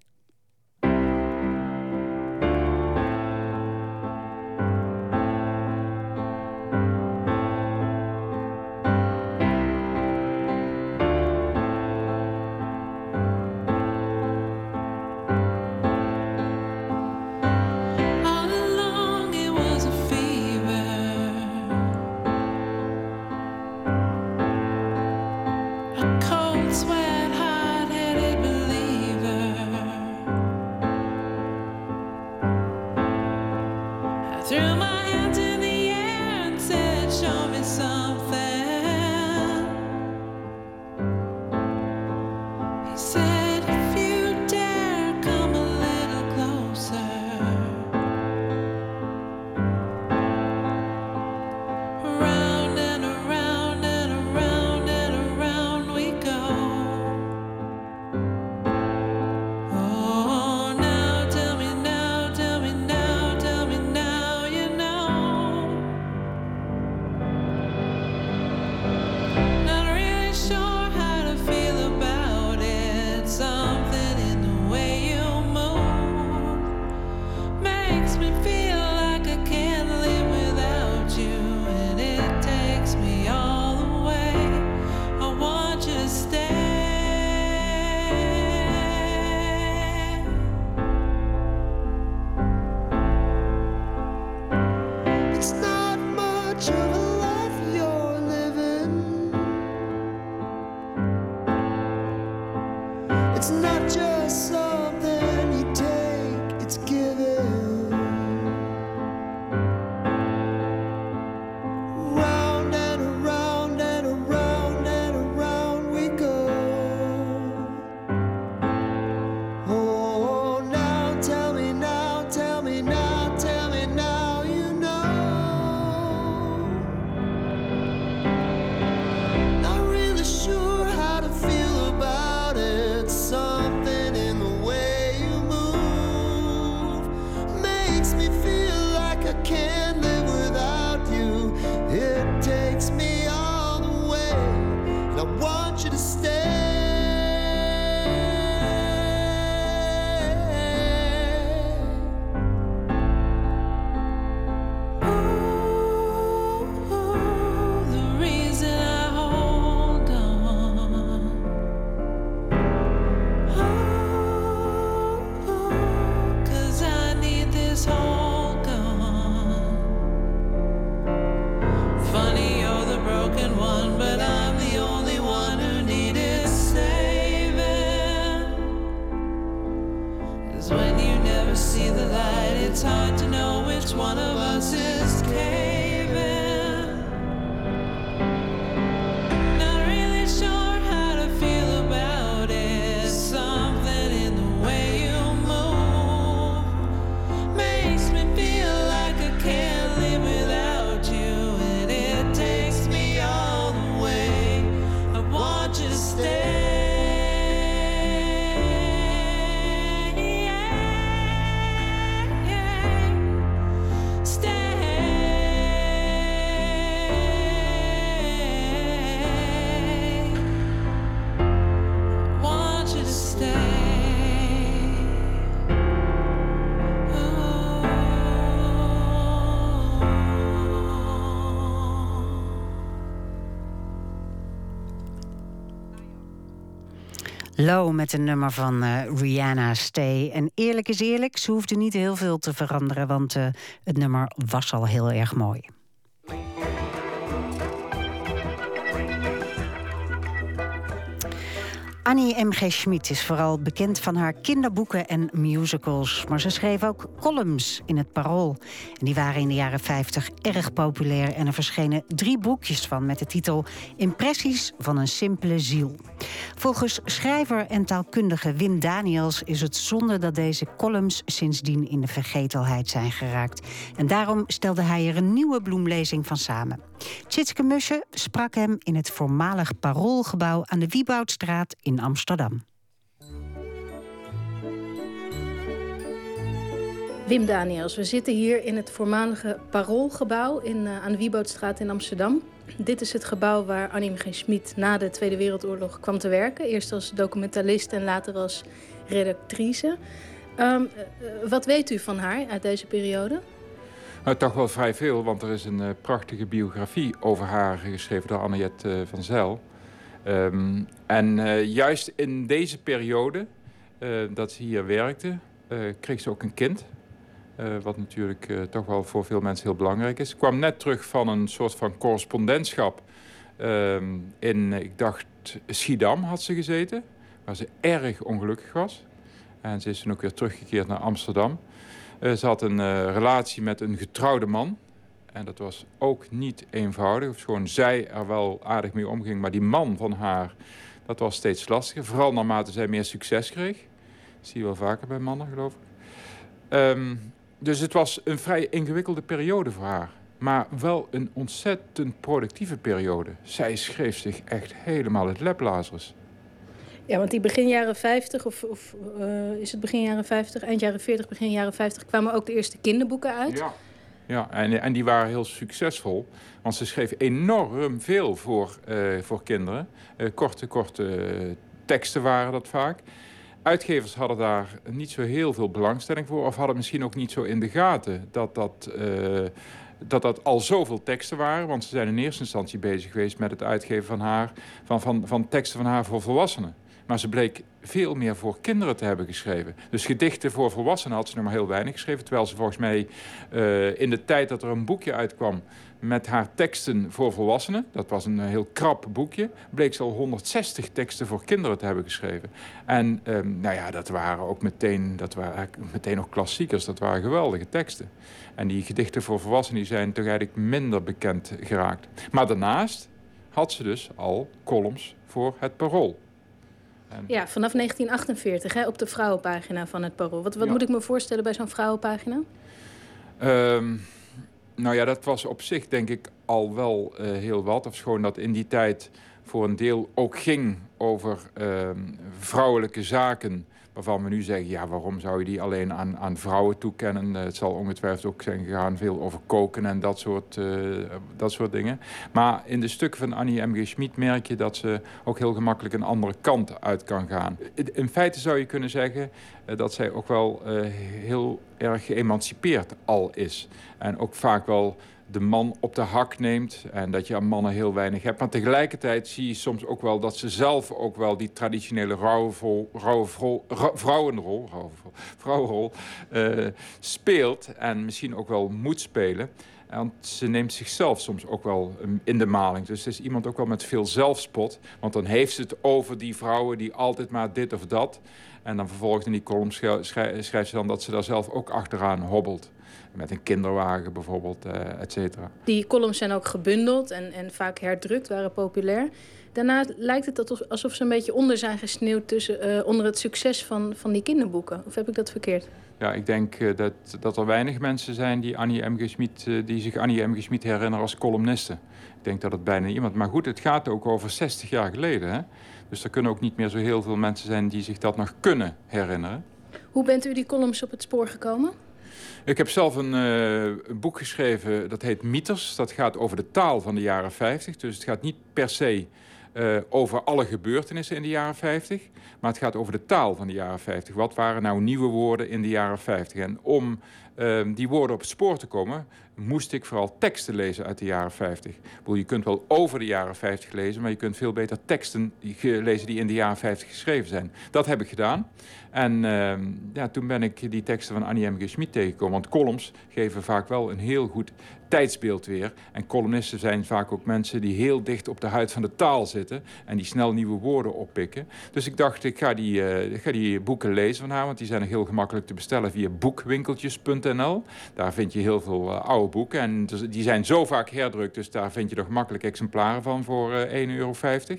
Low met een nummer van uh, Rihanna Stay. En eerlijk is eerlijk, ze hoefde niet heel veel te veranderen... want uh, het nummer was al heel erg mooi. Annie M.G. Schmid is vooral bekend van haar kinderboeken en musicals. Maar ze schreef ook columns in het Parool. En die waren in de jaren 50 erg populair. En er verschenen drie boekjes van met de titel Impressies van een simpele ziel. Volgens schrijver en taalkundige Wim Daniels is het zonde dat deze columns sindsdien in de vergetelheid zijn geraakt. En daarom stelde hij er een nieuwe bloemlezing van samen. Tjitske Musje sprak hem in het voormalig Paroolgebouw aan de Wieboudstraat in Amsterdam. Wim Daniels, we zitten hier in het voormalige Paroolgebouw in, uh, aan de Wieboudstraat in Amsterdam. Dit is het gebouw waar Annie. Schmid na de Tweede Wereldoorlog kwam te werken. Eerst als documentalist en later als redactrice. Um, wat weet u van haar uit deze periode? Nou, toch wel vrij veel, want er is een uh, prachtige biografie over haar geschreven door Annette uh, van Zijl. Um, en uh, juist in deze periode dat ze hier werkte, kreeg ze ook een kind. wat natuurlijk toch wel voor veel mensen heel belangrijk is. Ze kwam net terug van een soort van correspondentschap um, in, ik dacht, Schiedam had ze gezeten. Waar ze erg ongelukkig was. En ze is toen ook weer teruggekeerd naar Amsterdam. Uh, ze had een uh, relatie met een getrouwde man. En dat was ook niet eenvoudig. Of gewoon zij er wel aardig mee omging. Maar die man van haar, dat was steeds lastiger. Vooral naarmate zij meer succes kreeg. Dat zie je wel vaker bij mannen, geloof ik. Um, dus het was een vrij ingewikkelde periode voor haar. Maar wel een ontzettend productieve periode. Zij schreef zich echt helemaal het leplazers. Ja, want die begin jaren 50, of, of uh, is het begin jaren 50, eind jaren 40, begin jaren 50, kwamen ook de eerste kinderboeken uit. Ja, ja en, en die waren heel succesvol. Want ze schreef enorm veel voor, uh, voor kinderen. Uh, korte, korte teksten waren dat vaak. Uitgevers hadden daar niet zo heel veel belangstelling voor, of hadden misschien ook niet zo in de gaten dat dat dat dat al zoveel teksten waren. Want ze zijn in eerste instantie bezig geweest met het uitgeven van, haar, van, van, van teksten van haar voor volwassenen. Maar ze bleek veel meer voor kinderen te hebben geschreven. Dus gedichten voor volwassenen had ze nog maar heel weinig geschreven. Terwijl ze volgens mij uh, in de tijd dat er een boekje uitkwam met haar teksten voor volwassenen, dat was een heel krap boekje, bleek ze al 160 teksten voor kinderen te hebben geschreven. En um, nou ja, dat waren ook meteen, dat waren meteen nog klassiekers, dat waren geweldige teksten. En die gedichten voor volwassenen die zijn toch eigenlijk minder bekend geraakt. Maar daarnaast had ze dus al columns voor het parool. Ja, vanaf 1948 hè, op de vrouwenpagina van het Parool. Wat, wat moet ik me voorstellen bij zo'n vrouwenpagina? Um, nou ja, dat was op zich denk ik al wel uh, heel wat. Of gewoon dat in die tijd voor een deel ook ging over uh, vrouwelijke zaken waarvan we nu zeggen, ja, waarom zou je die alleen aan, aan vrouwen toekennen? Eh, het zal ongetwijfeld ook zijn gegaan veel over koken en dat soort, uh, dat soort dingen. Maar in de stukken van Annie M.G. Schmid merk je dat ze ook heel gemakkelijk een andere kant uit kan gaan. In feite zou je kunnen zeggen uh, dat zij ook wel heel erg geëmancipeerd al is. En ook vaak wel de man op de hak neemt en dat je aan mannen heel weinig hebt. Maar tegelijkertijd zie je soms ook wel dat ze zelf ook wel die traditionele rouwvol, vrouwenrol, vrouwenrol uh, speelt en misschien ook wel moet spelen. Want ze neemt zichzelf soms ook wel in de maling. Dus het is iemand ook wel met veel zelfspot. Want dan heeft ze het over die vrouwen die altijd maar dit of dat. En dan vervolgens in die column schrijft ze dan dat ze daar zelf ook achteraan hobbelt met een kinderwagen bijvoorbeeld, uh, et cetera. Die columns zijn ook gebundeld en, en vaak herdrukt, waren populair. Daarna lijkt het alsof ze een beetje onder zijn gesneeuwd tussen, uh, onder het succes van, van die kinderboeken. Of heb ik dat verkeerd? Ja, ik denk uh, dat, dat er weinig mensen zijn die, Annie M. Die zich Annie M. G. Schmid herinneren als columniste. Ik denk dat het bijna iemand... Maar goed, het gaat ook over 60 jaar geleden. Hè? Dus er kunnen ook niet meer zo heel veel mensen zijn die zich dat nog kunnen herinneren. Hoe bent u die columns op het spoor gekomen? Ik heb zelf een, uh, een, boek geschreven, dat heet Mieters. Dat gaat over de taal van de jaren 50. Dus het gaat niet per se uh, over alle gebeurtenissen in de jaren 50. Maar het gaat over de taal van de jaren 50. Wat waren nou nieuwe woorden in de jaren 50? En om ehm, die woorden op het spoor te komen, moest ik vooral teksten lezen uit de jaren 50. je kunt wel over de jaren 50 lezen, maar je kunt veel beter teksten lezen die in de jaren 50 geschreven zijn. Dat heb ik gedaan. En ehm, ja, toen ben ik die teksten van Annie M. G. Schmid tegengekomen. Want columns geven vaak wel een heel goed tijdsbeeld weer. En columnisten zijn vaak ook mensen die heel dicht op de huid van de taal zitten. En die snel nieuwe woorden oppikken. Dus ik dacht, ik ga die, ik ga die boeken lezen van haar. Want die zijn heel gemakkelijk te bestellen via boekwinkeltjes.nl. Daar vind je heel veel uh, oude boeken. En dus, die zijn zo vaak herdrukt. Dus daar vind je er gemakkelijk exemplaren van voor uh, eh, 1,50 euro. Er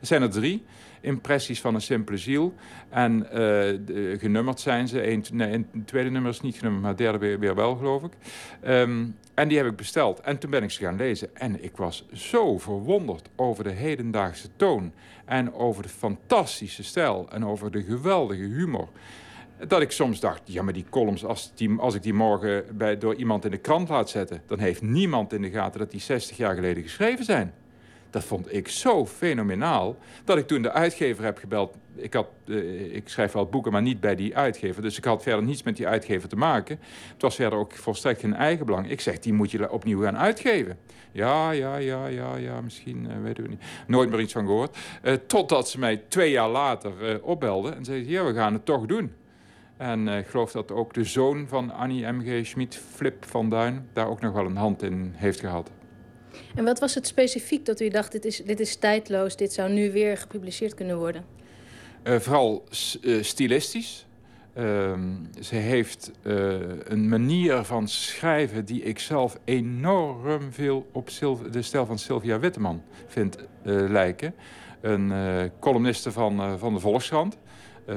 zijn er drie impressies van een simpele ziel. En uh, genummerd zijn ze. Eén, nee, het tweede nummer is niet genummerd, maar het derde weer, wel, geloof ik. Um, en die heb ik besteld. En toen ben ik ze gaan lezen. En ik was zo verwonderd over de hedendaagse toon. En over de fantastische stijl. En over de geweldige humor. Dat ik soms dacht, ja, maar die columns, als, als ik die morgen bij, door iemand in de krant laat zetten... dan heeft niemand in de gaten dat die 60 jaar geleden geschreven zijn. Dat vond ik zo fenomenaal dat ik toen de uitgever heb gebeld. Ik, had, uh, ik schrijf wel boeken, maar niet bij die uitgever. Dus ik had verder niets met die uitgever te maken. Het was verder ook volstrekt geen eigenbelang. Ik zeg, die moet je opnieuw gaan uitgeven. Ja, ja, ja, ja, ja, misschien, uh, weten we niet. Nooit meer iets van gehoord. Uh, totdat ze mij twee jaar later opbelden en zeiden, ja, we gaan het toch doen. En ik geloof dat ook de zoon van Annie M.G. Schmid, Flip van Duin, daar ook nog wel een hand in heeft gehad. En wat was het specifiek dat u dacht, dit is, dit is tijdloos, dit zou nu weer gepubliceerd kunnen worden? Uh, vooral uh, stilistisch. Uh, ze heeft uh, een manier van schrijven die ik zelf enorm veel op de stijl van Sylvia Witteman vind lijken. Een columniste van, van de Volkskrant.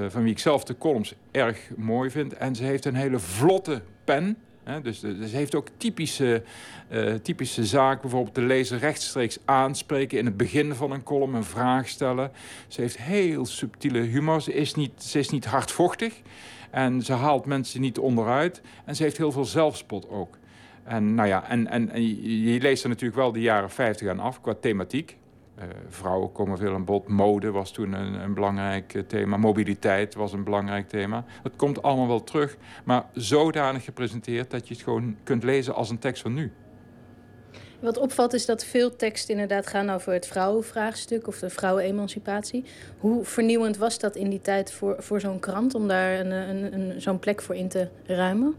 van wie ik zelf de columns erg mooi vind. En ze heeft een hele vlotte pen. Dus, dus, ze heeft ook typische, uh, typische zaken. Bijvoorbeeld de lezer rechtstreeks aanspreken in het begin van een column, een vraag stellen. Ze heeft heel subtiele humor. Ze is niet, ze is niet hardvochtig. En ze haalt mensen niet onderuit. En ze heeft heel veel zelfspot ook. En, nou ja, en, en je leest er natuurlijk wel de jaren 50 aan af qua thematiek. Uh, vrouwen komen veel aan bod. Mode was toen een, een, belangrijk eh, thema. Mobiliteit was een belangrijk thema. Het komt allemaal wel terug, maar zodanig gepresenteerd dat je het gewoon kunt lezen als een tekst van nu. Wat opvalt is dat veel teksten inderdaad gaan over het vrouwenvraagstuk of de vrouwenemancipatie. Hoe vernieuwend was dat in die tijd voor, voor zo'n krant om daar een, een, een zo'n plek voor in te ruimen?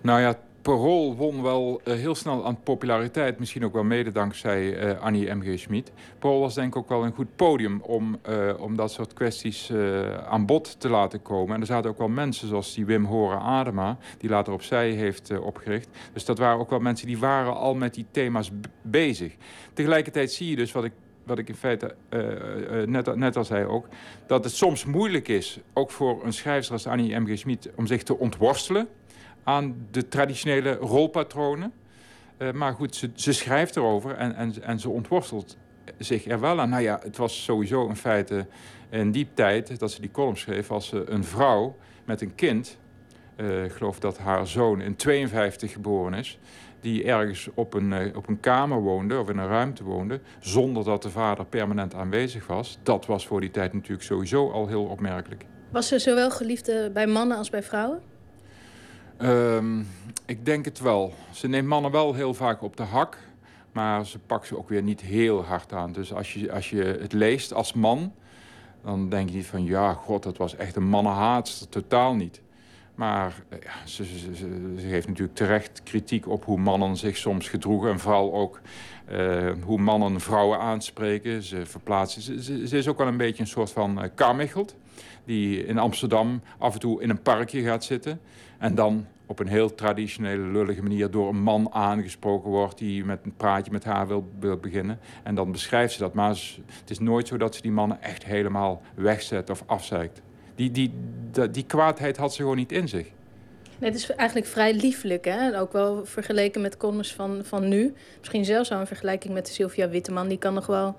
Nou ja, Parool won wel uh, heel snel aan populariteit. Misschien ook wel mede dankzij uh, Annie M.G. Schmid. Parool was denk ik ook wel een goed podium om, uh, om dat soort kwesties aan bod te laten komen. En er zaten ook wel mensen zoals die Wim Horen Adema, die later opzij heeft opgericht. Dus dat waren ook wel mensen die waren al met die thema's bezig. Tegelijkertijd zie je dus wat ik wat ik in feite net, net al zei ook, dat het soms moeilijk is, ook voor een schrijver als Annie M.G. Schmid, om zich te ontworstelen aan de traditionele rolpatronen. Uh, maar goed, ze, ze, schrijft erover en, en, en ze ontworstelt zich er wel aan. Nou ja, het was sowieso in feite in die tijd dat ze die column schreef... als ze een vrouw met een kind... Uh, ik geloof dat haar zoon in 52 geboren is... die ergens op een, op een kamer woonde of in een ruimte woonde... zonder dat de vader permanent aanwezig was. Dat was voor die tijd natuurlijk sowieso al heel opmerkelijk. Was ze zowel geliefd bij mannen als bij vrouwen? Um, ik denk het wel. Ze neemt mannen wel heel vaak op de hak. Maar ze pakt ze ook weer niet heel hard aan. Dus als je, als je het leest als man... dan denk je niet van... ja, god, dat was echt een mannenhaat. Totaal niet. Maar eh, ja, ze, ze, ze, geeft natuurlijk terecht kritiek op hoe mannen zich soms gedroegen. En vooral ook uh, hoe mannen vrouwen aanspreken. Ze verplaatsen. Ze, is ook wel een beetje een soort van uh. Die in Amsterdam af en toe in een parkje gaat zitten. En dan op een heel traditionele, lullige manier door een man aangesproken wordt... die met een praatje met haar wil, beginnen. En dan beschrijft ze dat. Maar het is nooit zo dat ze die mannen echt helemaal wegzet of afzeikt. Die, die, die, kwaadheid had ze gewoon niet in zich. Nee, het is eigenlijk vrij lieflijk, hè? Ook wel vergeleken met columns van, van nu. Misschien zelfs al in vergelijking met Sylvia Witteman. Die kan nog wel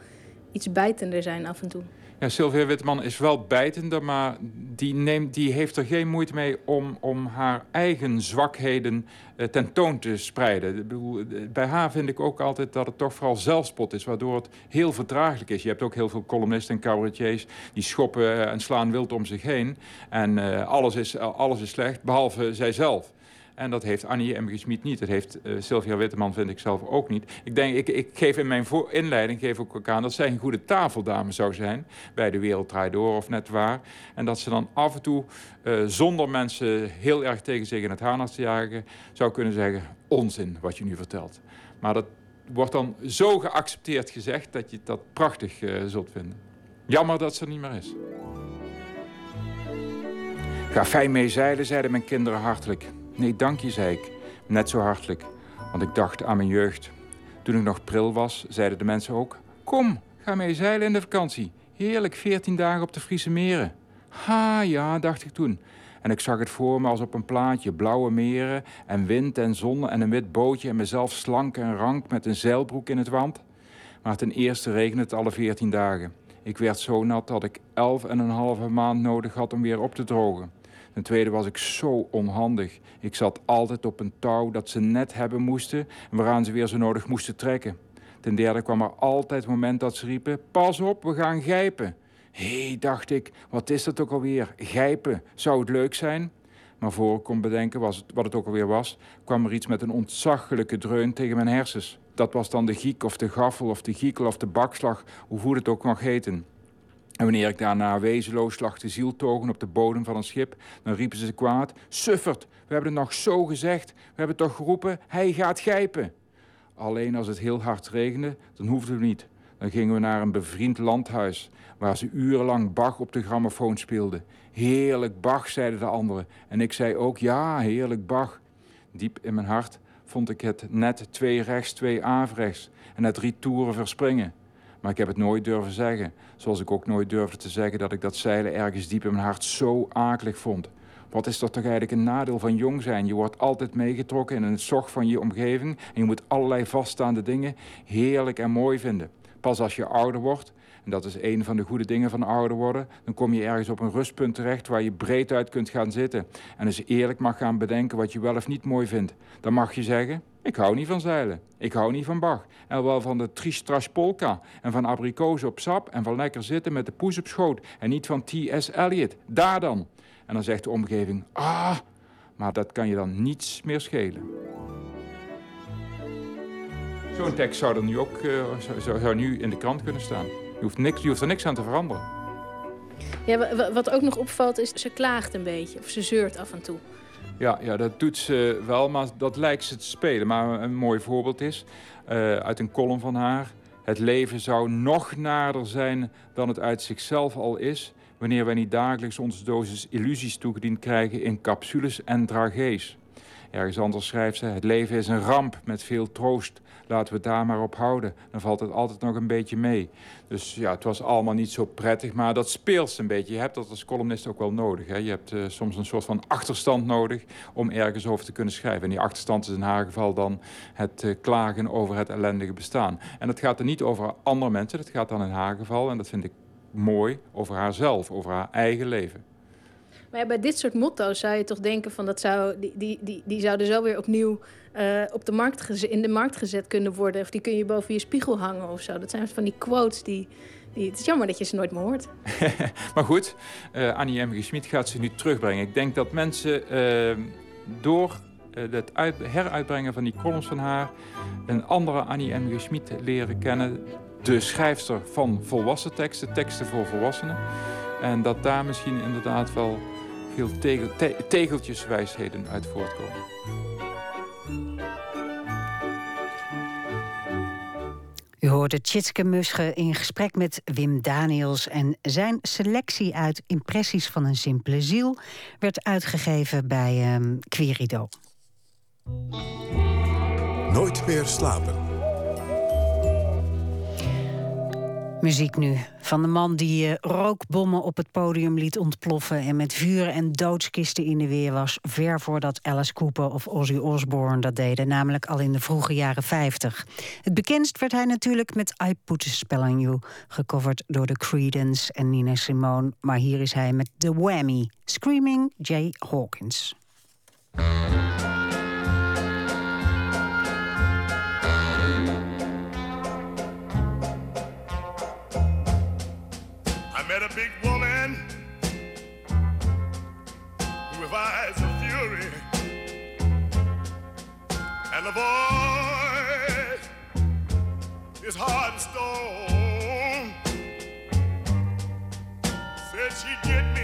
iets bijtender zijn af en toe. Ja, Sylvia Witteman is wel bijtender, maar die, neemt, die heeft er geen moeite mee om, om haar eigen zwakheden uh, tentoon te spreiden. Eh, bij haar vind ik ook altijd dat het toch vooral zelfspot is, waardoor het heel verdraaglijk is. Je hebt ook heel veel columnisten en cabaretiers die schoppen eh, en slaan wild om zich heen. En alles, is, alles is slecht, behalve zijzelf. En dat heeft Annie M. Niet. Dat heeft uh, Sylvia Witteman, vind ik zelf ook niet. Ik denk, ik, ik geef in mijn inleiding geef ook aan dat zij een goede tafeldame zou zijn. Bij de Wereld of net waar. En dat ze dan af en toe, uh, zonder mensen heel erg tegen zich in het harnas te jagen, zou kunnen zeggen: onzin wat je nu vertelt. Maar dat wordt dan zo geaccepteerd gezegd dat je dat prachtig uh, zult vinden. Jammer dat ze er niet meer is. Ga fijn mee zeilen, zeiden mijn kinderen hartelijk. Nee, dank je, zei ik. Net zo hartelijk, want ik dacht aan mijn jeugd. Toen ik nog pril was, zeiden de mensen ook... Kom, ga mee zeilen in de vakantie. Heerlijk, veertien dagen op de Friese meren. Ha, ja, dacht ik toen. En ik zag het voor me als op een plaatje. Blauwe meren en wind en zon en een wit bootje... en mezelf slank en rank met een zeilbroek in het wand. Maar ten eerste regende het alle veertien dagen. Ik werd zo nat dat ik elf en een halve maand nodig had om weer op te drogen. Ten tweede was ik zo onhandig. Ik zat altijd op een touw dat ze net hebben moesten... en waaraan ze weer zo nodig moesten trekken. Ten derde kwam er altijd het moment dat ze riepen... Pas op, we gaan gijpen. Hé, dacht ik, wat is dat ook alweer? Gijpen, zou het leuk zijn? Maar voor ik kon bedenken wat het ook alweer was... kwam er iets met een ontzaglijke dreun tegen mijn hersens. Dat was dan de giek of de gaffel of de giekel of de bakslag... hoe het ook mag heten. En wanneer ik daarna wezenloos lag te zieltogen op de bodem van een schip... dan riepen ze kwaad... Suffert, we hebben het nog zo gezegd. We hebben toch geroepen, hij gaat gijpen. Alleen als het heel hard regende, dan hoefden we niet. Dan gingen we naar een bevriend landhuis... waar ze urenlang Bach op de grammofoon speelden. Heerlijk Bach, zeiden de anderen. En ik zei ook, ja, heerlijk Bach. Diep in mijn hart vond ik het net twee rechts, twee averechts... en net drie toeren verspringen... Maar ik heb het nooit durven zeggen. Zoals ik ook nooit durfde te zeggen dat ik dat zeilen ergens diep in mijn hart zo akelig vond. Wat is dat toch eigenlijk een nadeel van jong zijn? Je wordt altijd meegetrokken in het zog van je omgeving en je moet allerlei vaststaande dingen heerlijk en mooi vinden. Pas als je ouder wordt, en dat is een van de goede dingen van ouder worden, dan kom je ergens op een rustpunt terecht waar je breed uit kunt gaan zitten. En eens eerlijk mag gaan bedenken wat je wel of niet mooi vindt. Dan mag je zeggen, ik hou niet van zeilen. Ik hou niet van Bach. En wel van de Tristrash Polka. En van abrikozen op sap. En van lekker zitten met de poes op schoot. En niet van T.S. Eliot. Daar dan. En dan zegt de omgeving... Ah, maar dat kan je dan niets meer schelen. Zo'n tekst zou er nu ook uh, zou, zou, nu in de krant kunnen staan. Je hoeft, niks, je hoeft er niks aan te veranderen. Ja, wat ook nog opvalt is, ze klaagt een beetje. Of ze zeurt af en toe. Ja, ja, dat doet ze wel, maar dat lijkt ze te spelen. Maar een mooi voorbeeld is uh, uit een column van haar... Het leven zou nog nader zijn dan het uit zichzelf al is... wanneer wij niet dagelijks onze dosis illusies toegediend krijgen in capsules en dragees. Ergens anders schrijft ze: Het leven is een ramp met veel troost. Laten we het daar maar op houden. Dan valt het altijd nog een beetje mee. Dus ja, het was allemaal niet zo prettig, maar dat speelt een beetje. Je hebt dat als columnist ook wel nodig. Hè? Je hebt uh, soms een soort van achterstand nodig om ergens over te kunnen schrijven. En die achterstand is in haar geval dan het uh, klagen over het ellendige bestaan. En dat gaat er niet over andere mensen, dat gaat dan in haar geval, en dat vind ik mooi, over haarzelf, over haar eigen leven. Maar bij dit soort motto's zou je toch denken van dat zou, die, die, die, die zouden zo weer opnieuw uh, op de markt in de markt gezet kunnen worden. Of die kun je boven je spiegel hangen of zo. Dat zijn van die quotes die. die het is jammer dat je ze nooit meer hoort. maar goed, uh, Annie M. Schmid gaat ze nu terugbrengen. Ik denk dat mensen uh, door het uit, heruitbrengen van die columns van haar... een andere Annie M. Schmid leren kennen. De schrijfster van volwassen teksten, teksten voor volwassenen. En dat daar misschien inderdaad wel veel tegel, te, tegeltjeswijsheden uit voortkomen. U hoorde Tjitske Musche in gesprek met Wim Daniels... en zijn selectie uit Impressies van een simpele ziel... werd uitgegeven bij um, Querido. Nooit meer slapen. Muziek nu. Van de man die uh, rookbommen op het podium liet ontploffen... en met vuren en doodskisten in de weer was... ver voordat Alice Cooper of Ozzy Osbourne dat deden... namelijk al in de vroege jaren 50. Het bekendst werd hij natuurlijk met I Put a Spell on You... gecoverd door de Creedence en Nina Simone. Maar hier is hij met The Whammy, Screaming Jay Hawkins. and the voice is hard and stone. Said she'd get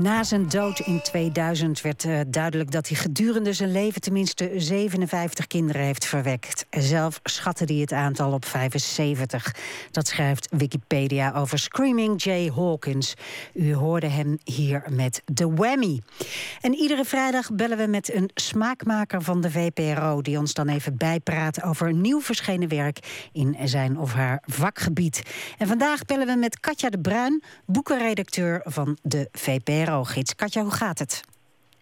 Na zijn dood in 2000 werd uh, duidelijk dat hij gedurende zijn leven tenminste 57 kinderen heeft verwekt. Zelf schatte hij het aantal op 75. Dat schrijft Wikipedia over Screaming Jay Hawkins. U hoorde hem hier met The Whammy. En iedere vrijdag bellen we met een smaakmaker van de VPRO... die ons dan even bijpraat over nieuw verschenen werk... in zijn of haar vakgebied. En vandaag bellen we met Katja de Bruin, boekenredacteur van de VPRO-gids. Katja, hoe gaat het?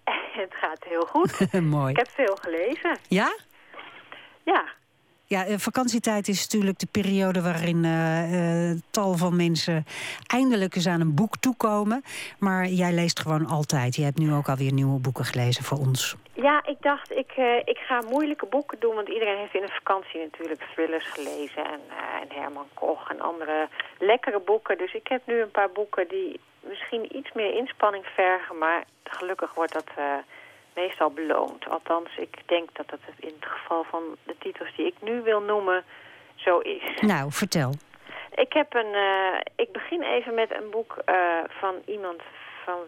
Het gaat heel goed. Mooi. Ik heb veel gelezen. Ja? Ja. Ja, eh, vakantietijd is natuurlijk de periode waarin uh, tal van mensen eindelijk eens aan een boek toekomen. Maar jij leest gewoon altijd. Je hebt nu ook alweer nieuwe boeken gelezen voor ons. Ja, ik dacht, ik, uh, ik ga moeilijke boeken doen. Want iedereen heeft in de vakantie natuurlijk thrillers gelezen. En, en Herman Koch en andere lekkere boeken. Dus ik heb nu een paar boeken die misschien iets meer inspanning vergen. Maar gelukkig wordt dat meestal beloond. Althans, ik denk dat dat in het geval van de titels die ik nu wil noemen zo is. Nou, vertel. Ik, heb een, uh, ik begin even met een boek uh, van iemand van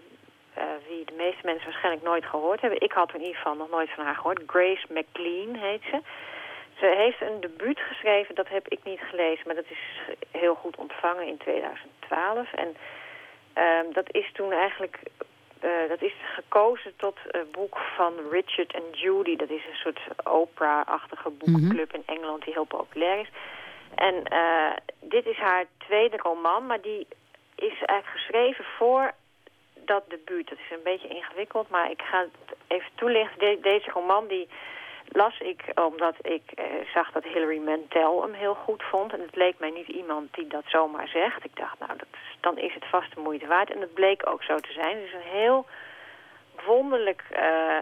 uh, wie de meeste mensen waarschijnlijk nooit gehoord hebben. Ik had in ieder geval nog nooit van haar gehoord. Grace McLean heet ze. Ze heeft een debuut geschreven, dat heb ik niet gelezen, maar dat is heel goed ontvangen in 2012. En uh, dat is toen eigenlijk uh, dat is gekozen tot een boek van Richard en Judy. Dat is een soort opera-achtige boekenclub in Engeland die heel populair is. En uh, dit is haar tweede roman, maar die is eigenlijk geschreven voor dat debuut. Dat is een beetje ingewikkeld, maar ik ga het even toelichten. De deze roman die las ik omdat ik uh, zag dat Hilary Mantel hem heel goed vond. En het leek mij niet iemand die dat zomaar zegt. Ik dacht, nou, dan is het vast de moeite waard. En dat bleek ook zo te zijn. Het is een heel wonderlijk uh,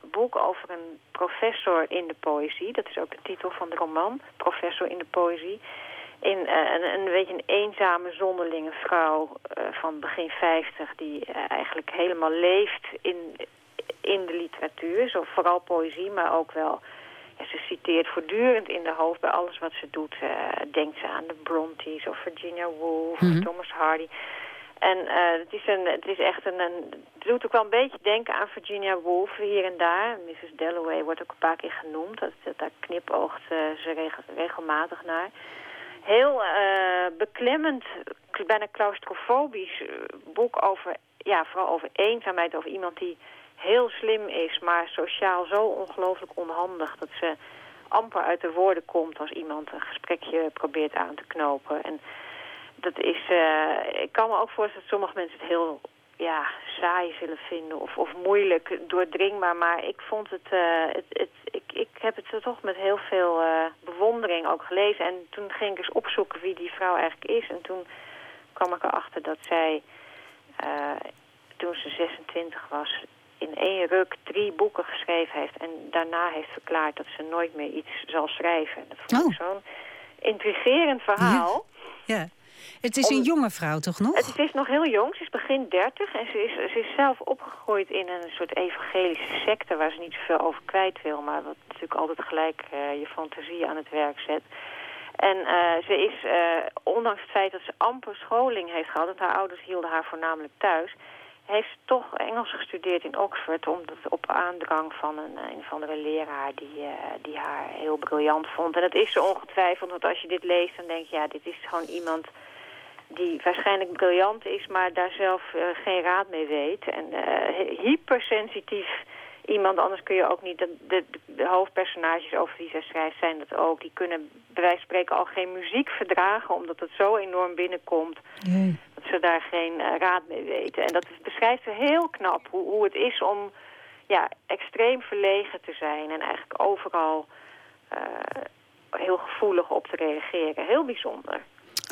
boek over een professor in de poëzie. Dat is ook de titel van de roman, Professor in de poëzie. In uh, een, een beetje een eenzame, zonderlinge vrouw van begin 50... die eigenlijk helemaal leeft in in de literatuur. Zo, vooral poëzie, maar ook wel... Ja, ze citeert voortdurend in de hoofd bij alles wat ze doet. Uh, denkt ze aan de Brontes of Virginia Woolf mm of Thomas Hardy. En uh, het, is een, het is echt een, een... Het doet ook wel een beetje denken aan Virginia Woolf hier en daar. Mrs. Dalloway wordt ook een paar keer genoemd. Dat, dat daar knipoogt uh, ze regel, regelmatig naar. Heel beklemmend, bijna claustrofobisch boek over... Ja, vooral over eenzaamheid, over iemand die heel slim is, maar sociaal zo ongelooflijk onhandig... dat ze amper uit de woorden komt als iemand een gesprekje probeert aan te knopen. En dat is, uh, ik kan me ook voorstellen dat sommige mensen het heel ja, saai zullen vinden of, of moeilijk doordringbaar. Maar ik vond het, uh, het, het, ik, ik heb het toch met heel veel uh, bewondering ook gelezen. En toen ging ik eens opzoeken wie die vrouw eigenlijk is. En toen kwam ik erachter dat zij, toen ze 26 was, in één ruk drie boeken geschreven heeft. En daarna heeft verklaard dat ze nooit meer iets zal schrijven. Dat vond ik oh. zo'n intrigerend verhaal. ja. Het is een jonge vrouw toch nog? Het is nog heel jong. Ze is begin dertig. En ze is, ze is zelf opgegroeid in een soort evangelische secte... waar ze niet zoveel over kwijt wil. Maar wat natuurlijk altijd gelijk uh, je fantasie aan het werk zet. En uh, ze is, uh, ondanks het feit dat ze amper scholing heeft gehad... want haar ouders hielden haar voornamelijk thuis... heeft toch Engels gestudeerd in Oxford... omdat op aandrang van een, een of andere leraar die, die haar heel briljant vond. En dat is ze ongetwijfeld, want als je dit leest... dan denk je, ja, dit is gewoon iemand die waarschijnlijk briljant is, maar daar zelf uh, geen raad mee weet. En hypersensitief iemand, anders kun je ook niet... De, de, de, hoofdpersonages over wie zij schrijft zijn dat ook. Die kunnen bij wijze van spreken al geen muziek verdragen... omdat het zo enorm binnenkomt ze daar geen uh, raad mee weten. En dat beschrijft ze heel knap hoe, hoe het is om ja, extreem verlegen te zijn... en eigenlijk overal heel gevoelig op te reageren. Heel bijzonder.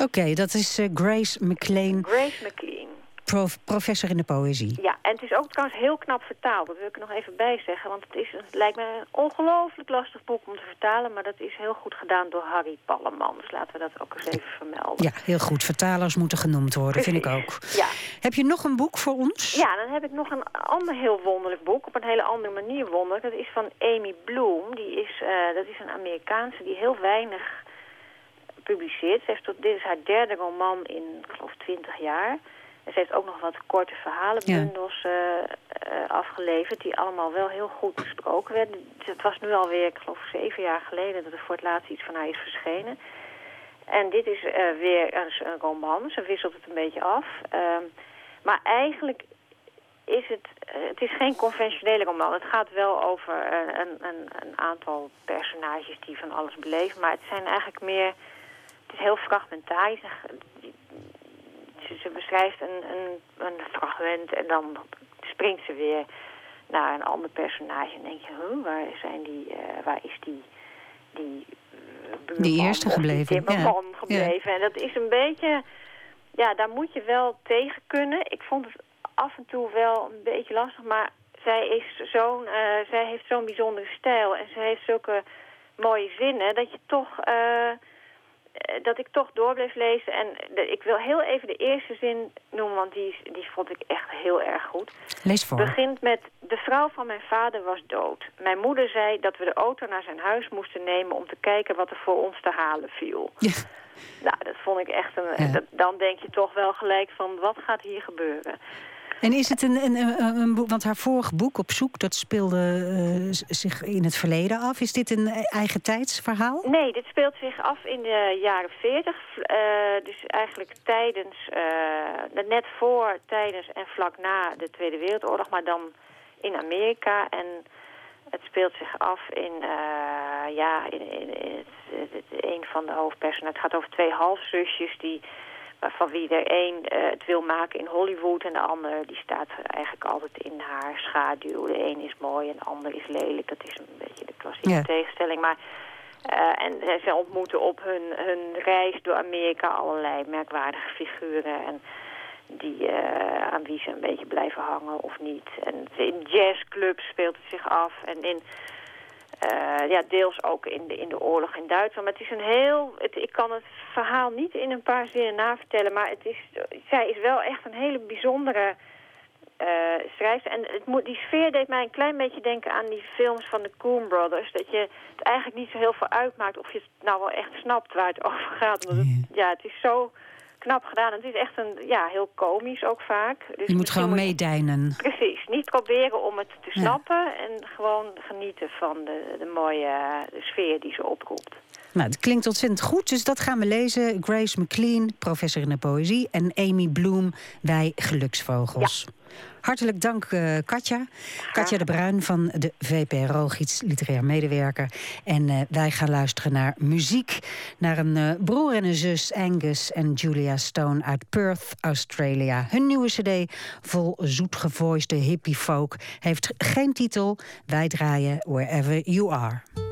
Oké, dat is uh, Grace McLean. Grace McLean. Prof, professor in de poëzie. Ja, en het is ook trouwens heel knap vertaald. Dat wil ik er nog even bij zeggen. Want het, is, het lijkt me een ongelooflijk lastig boek om te vertalen. Maar dat is heel goed gedaan door Harry Palleman. Dus laten we dat ook eens even vermelden. Ja, heel goed. Vertalers moeten genoemd worden, vind ik ook. Ja. Heb je nog een boek voor ons? Ja, dan heb ik nog een ander heel wonderlijk boek. Op een hele andere manier wonderlijk. Dat is van Amy Bloom. Die is, uh, dat is een Amerikaanse die heel weinig gepubliceerd. Ze heeft tot, dit is haar derde roman in, ik geloof, 20 jaar. En ze heeft ook nog wat korte verhalenbundels ja. uh, uh, afgeleverd... die allemaal wel heel goed besproken werden. Het was nu alweer, ik geloof, zeven jaar geleden... dat er voor het laatst iets van haar is verschenen. En dit is uh, weer een, een, roman. Ze wisselt het een beetje af. Ehm, maar eigenlijk is het... het is geen conventionele roman. Het gaat wel over een, een, een aantal personages die van alles beleven. Maar het zijn eigenlijk meer het is heel fragmentarisch. Ze, beschrijft een, een, een, fragment en dan springt ze weer naar een ander personage. En denk je, huh, waar, zijn die, uh, waar is die, die Die eerste gebleven. Die ja. gebleven. En dat is een beetje, ja, daar moet je wel tegen kunnen. Ik vond het af en toe wel een beetje lastig, maar zij, is zo'n, uh, zij heeft zo'n bijzondere stijl en ze heeft zulke mooie zinnen dat je toch eh, dat ik toch door bleef lezen. En ik wil heel even de eerste zin noemen, want die, die vond ik echt heel erg goed. Lees voor. Begint met, de vrouw van mijn vader was dood. Mijn moeder zei dat we de auto naar zijn huis moesten nemen... om te kijken wat er voor ons te halen viel. Ja. Nou, dat vond ik echt een... dan denk je toch wel gelijk van, wat gaat hier gebeuren? En is het een, een, een, boek, want haar vorige boek op zoek, dat speelde uh, zich in het verleden af. Is dit een eigen tijdsverhaal? Nee, dit speelt zich af in de jaren 40. Uh, eh, dus eigenlijk tijdens, uh, net voor, tijdens en vlak na de Tweede Wereldoorlog, maar dan in Amerika. En het speelt zich af in, ja, in, in, in het, een van de hoofdpersonen. Het gaat over twee halfzusjes die van wie er één uh, het wil maken in Hollywood en de ander die staat eigenlijk altijd in haar schaduw. De een is mooi en de ander is lelijk. Dat is een beetje de klassieke tegenstelling. Maar, uh, en ze ontmoeten op hun, hun reis door Amerika allerlei merkwaardige figuren. En die, uh, aan wie ze een beetje blijven hangen of niet. En in jazzclubs speelt het zich af. En in uh, ja, deels ook in de, in de oorlog in Duitsland. Maar het is een heel... Het, ik kan het verhaal niet in een paar zinnen navertellen... maar het is, zij is wel echt een hele bijzondere uh, schrijfster. En het moet, die sfeer deed mij een klein beetje denken aan die films van de Coen Brothers. Dat je het eigenlijk niet zo heel veel uitmaakt of je het nou wel echt snapt waar het over gaat. Want het, ja, het is zo knap gedaan. Het is echt een, ja, heel komisch ook vaak. Dus je moet gewoon meedijnen. Precies. Niet proberen om het te snappen en gewoon genieten van de, de mooie de sfeer die ze oproept. Nou, het klinkt ontzettend goed, dus dat gaan we lezen. Grace McLean, professor in de poëzie... en Amy Bloom, Wij Geluksvogels. Ja. Hartelijk dank, uh, Katja. Katja de Bruin van de VPRO, Giets literair medewerker. En uh, wij gaan luisteren naar muziek. Naar een uh, broer en een zus, Angus en Julia Stone uit Perth, Australia. Hun nieuwe cd, vol zoetgevoiste hippie folk, heeft geen titel. Wij draaien Wherever You Are.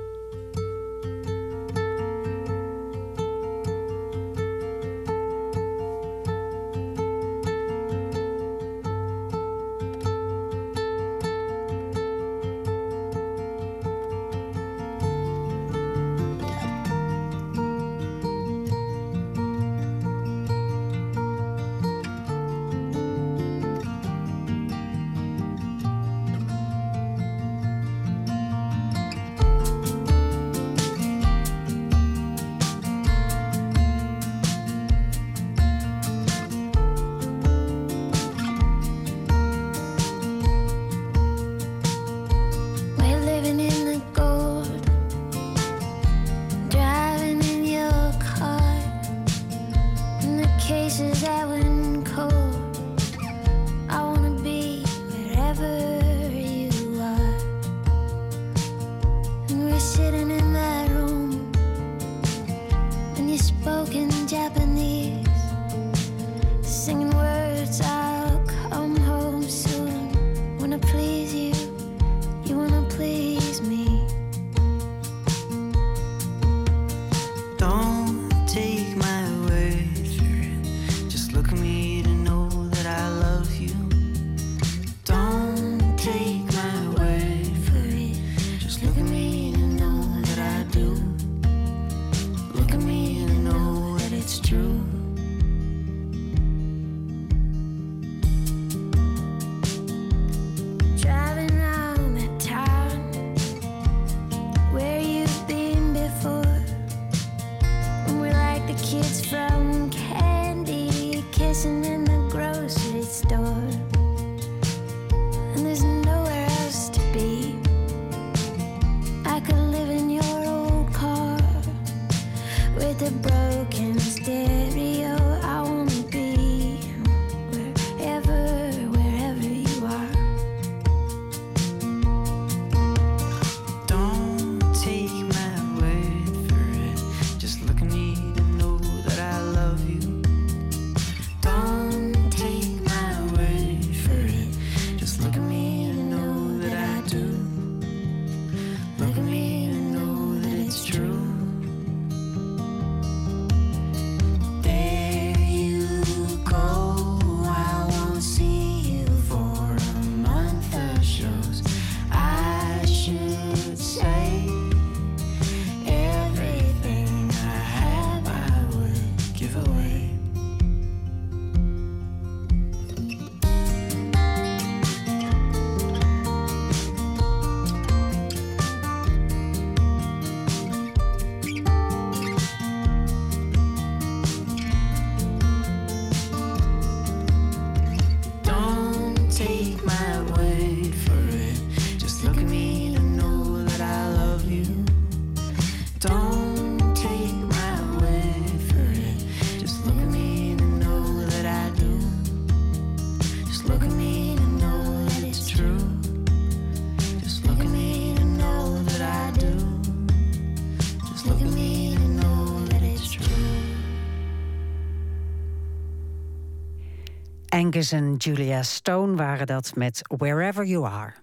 Angus en Julia Stone waren dat met Wherever You Are.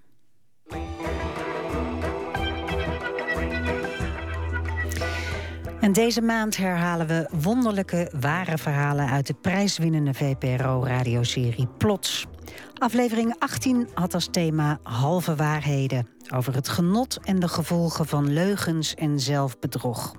En deze maand herhalen we wonderlijke, ware verhalen uit de prijswinnende VPRO-radioserie Plots. Aflevering 18 had als thema Halve Waarheden over het genot en de gevolgen van leugens en zelfbedrog.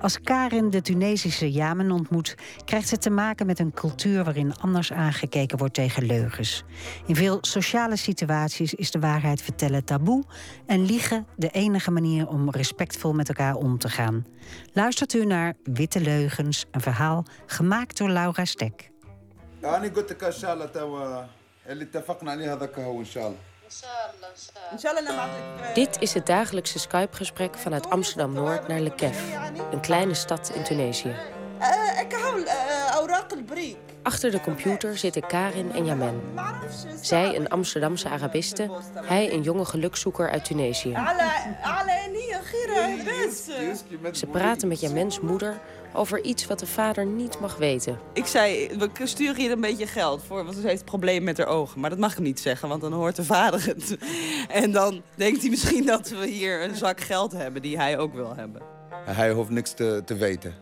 Als Karin de Tunesische Yamen ontmoet, krijgt ze te maken met een cultuur waarin anders aangekeken wordt tegen leugens. In veel sociale situaties is de waarheid vertellen taboe en liegen de enige manier om respectvol met elkaar om te gaan. Luistert u naar Witte Leugens, een verhaal gemaakt door Laura Stek. Dit is het dagelijkse Skype-gesprek vanuit Amsterdam-Noord naar Kef, een kleine stad in Tunesië. Achter de computer zitten Karin en Yamen. Zij een Amsterdamse Arabiste, hij een jonge gelukzoeker uit Tunesië. Ze praten met Yamens moeder over iets wat de vader niet mag weten. Ik zei, we sturen hier een beetje geld voor, want ze heeft een probleem met haar ogen. Maar dat mag ik niet zeggen, want dan hoort de vader het. En dan denkt hij misschien dat we hier een zak geld hebben die hij ook wil hebben. Hij hoeft niks te, te weten.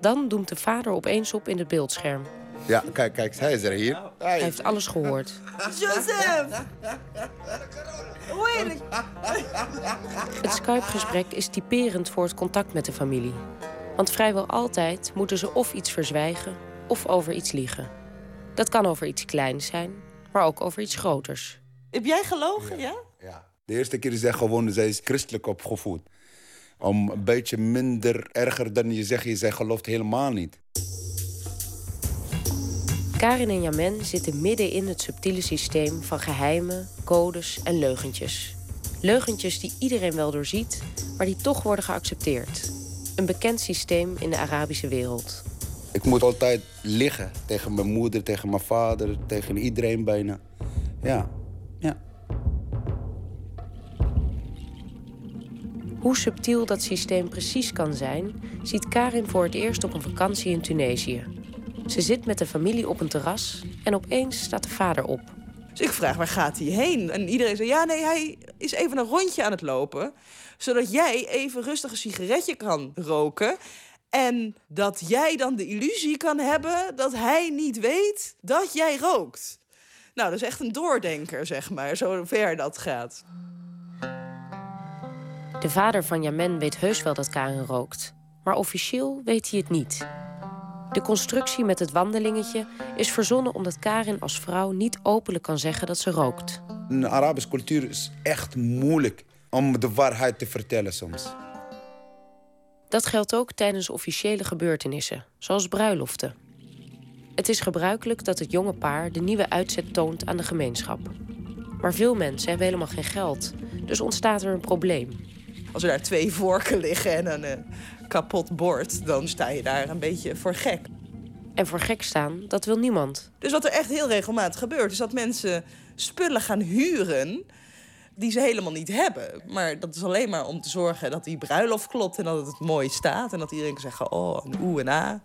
Dan doemt de vader opeens op in het beeldscherm. Ja, kijk, kijk, hij is er hier. Hij heeft alles gehoord. Joseph! Het Skype-gesprek is typerend voor het contact met de familie. Want vrijwel altijd moeten ze of iets verzwijgen of over iets liegen. Dat kan over iets kleins zijn, maar ook over iets groters. Heb jij gelogen, ja? Ja. De eerste keer is hij gewoon, zij is christelijk opgevoed. Om een beetje minder erger dan je zegt, je zij gelooft helemaal niet. Karin en Jamen zitten midden in het subtiele systeem van geheimen, codes en leugentjes. Leugentjes die iedereen wel doorziet, maar die toch worden geaccepteerd. Een bekend systeem in de Arabische wereld. Ik moet altijd liggen tegen mijn moeder, tegen mijn vader, tegen iedereen bijna. Ja, ja. Hoe subtiel dat systeem precies kan zijn, ziet Karin voor het eerst op een vakantie in Tunesië. Ze zit met de familie op een terras en opeens staat de vader op. Dus ik vraag, waar gaat hij heen? En iedereen zegt, ja, nee, hij is even een rondje aan het lopen... zodat jij even rustig een sigaretje kan roken... en dat jij dan de illusie kan hebben dat hij niet weet dat jij rookt. Nou, dat is echt een doordenker, zeg maar, zo ver dat gaat. De vader van Jamen weet heus wel dat Karen rookt. Maar officieel weet hij het niet. De constructie met het wandelingetje is verzonnen omdat Karin als vrouw niet openlijk kan zeggen dat ze rookt. In de Arabische cultuur is echt moeilijk om de waarheid te vertellen soms. Dat geldt ook tijdens officiële gebeurtenissen, zoals bruiloften. Het is gebruikelijk dat het jonge paar de nieuwe uitzet toont aan de gemeenschap. Maar veel mensen hebben helemaal geen geld, dus ontstaat er een probleem. Als er daar twee vorken liggen en een uh, kapot bord, dan sta je daar een beetje voor gek. En voor gek staan, dat wil niemand. Dus wat er echt heel regelmatig gebeurt, is dat mensen spullen gaan huren die ze helemaal niet hebben. Maar dat is alleen maar om te zorgen dat die bruiloft klopt en dat het mooi staat. En dat iedereen kan zeggen, oh, een oe en a.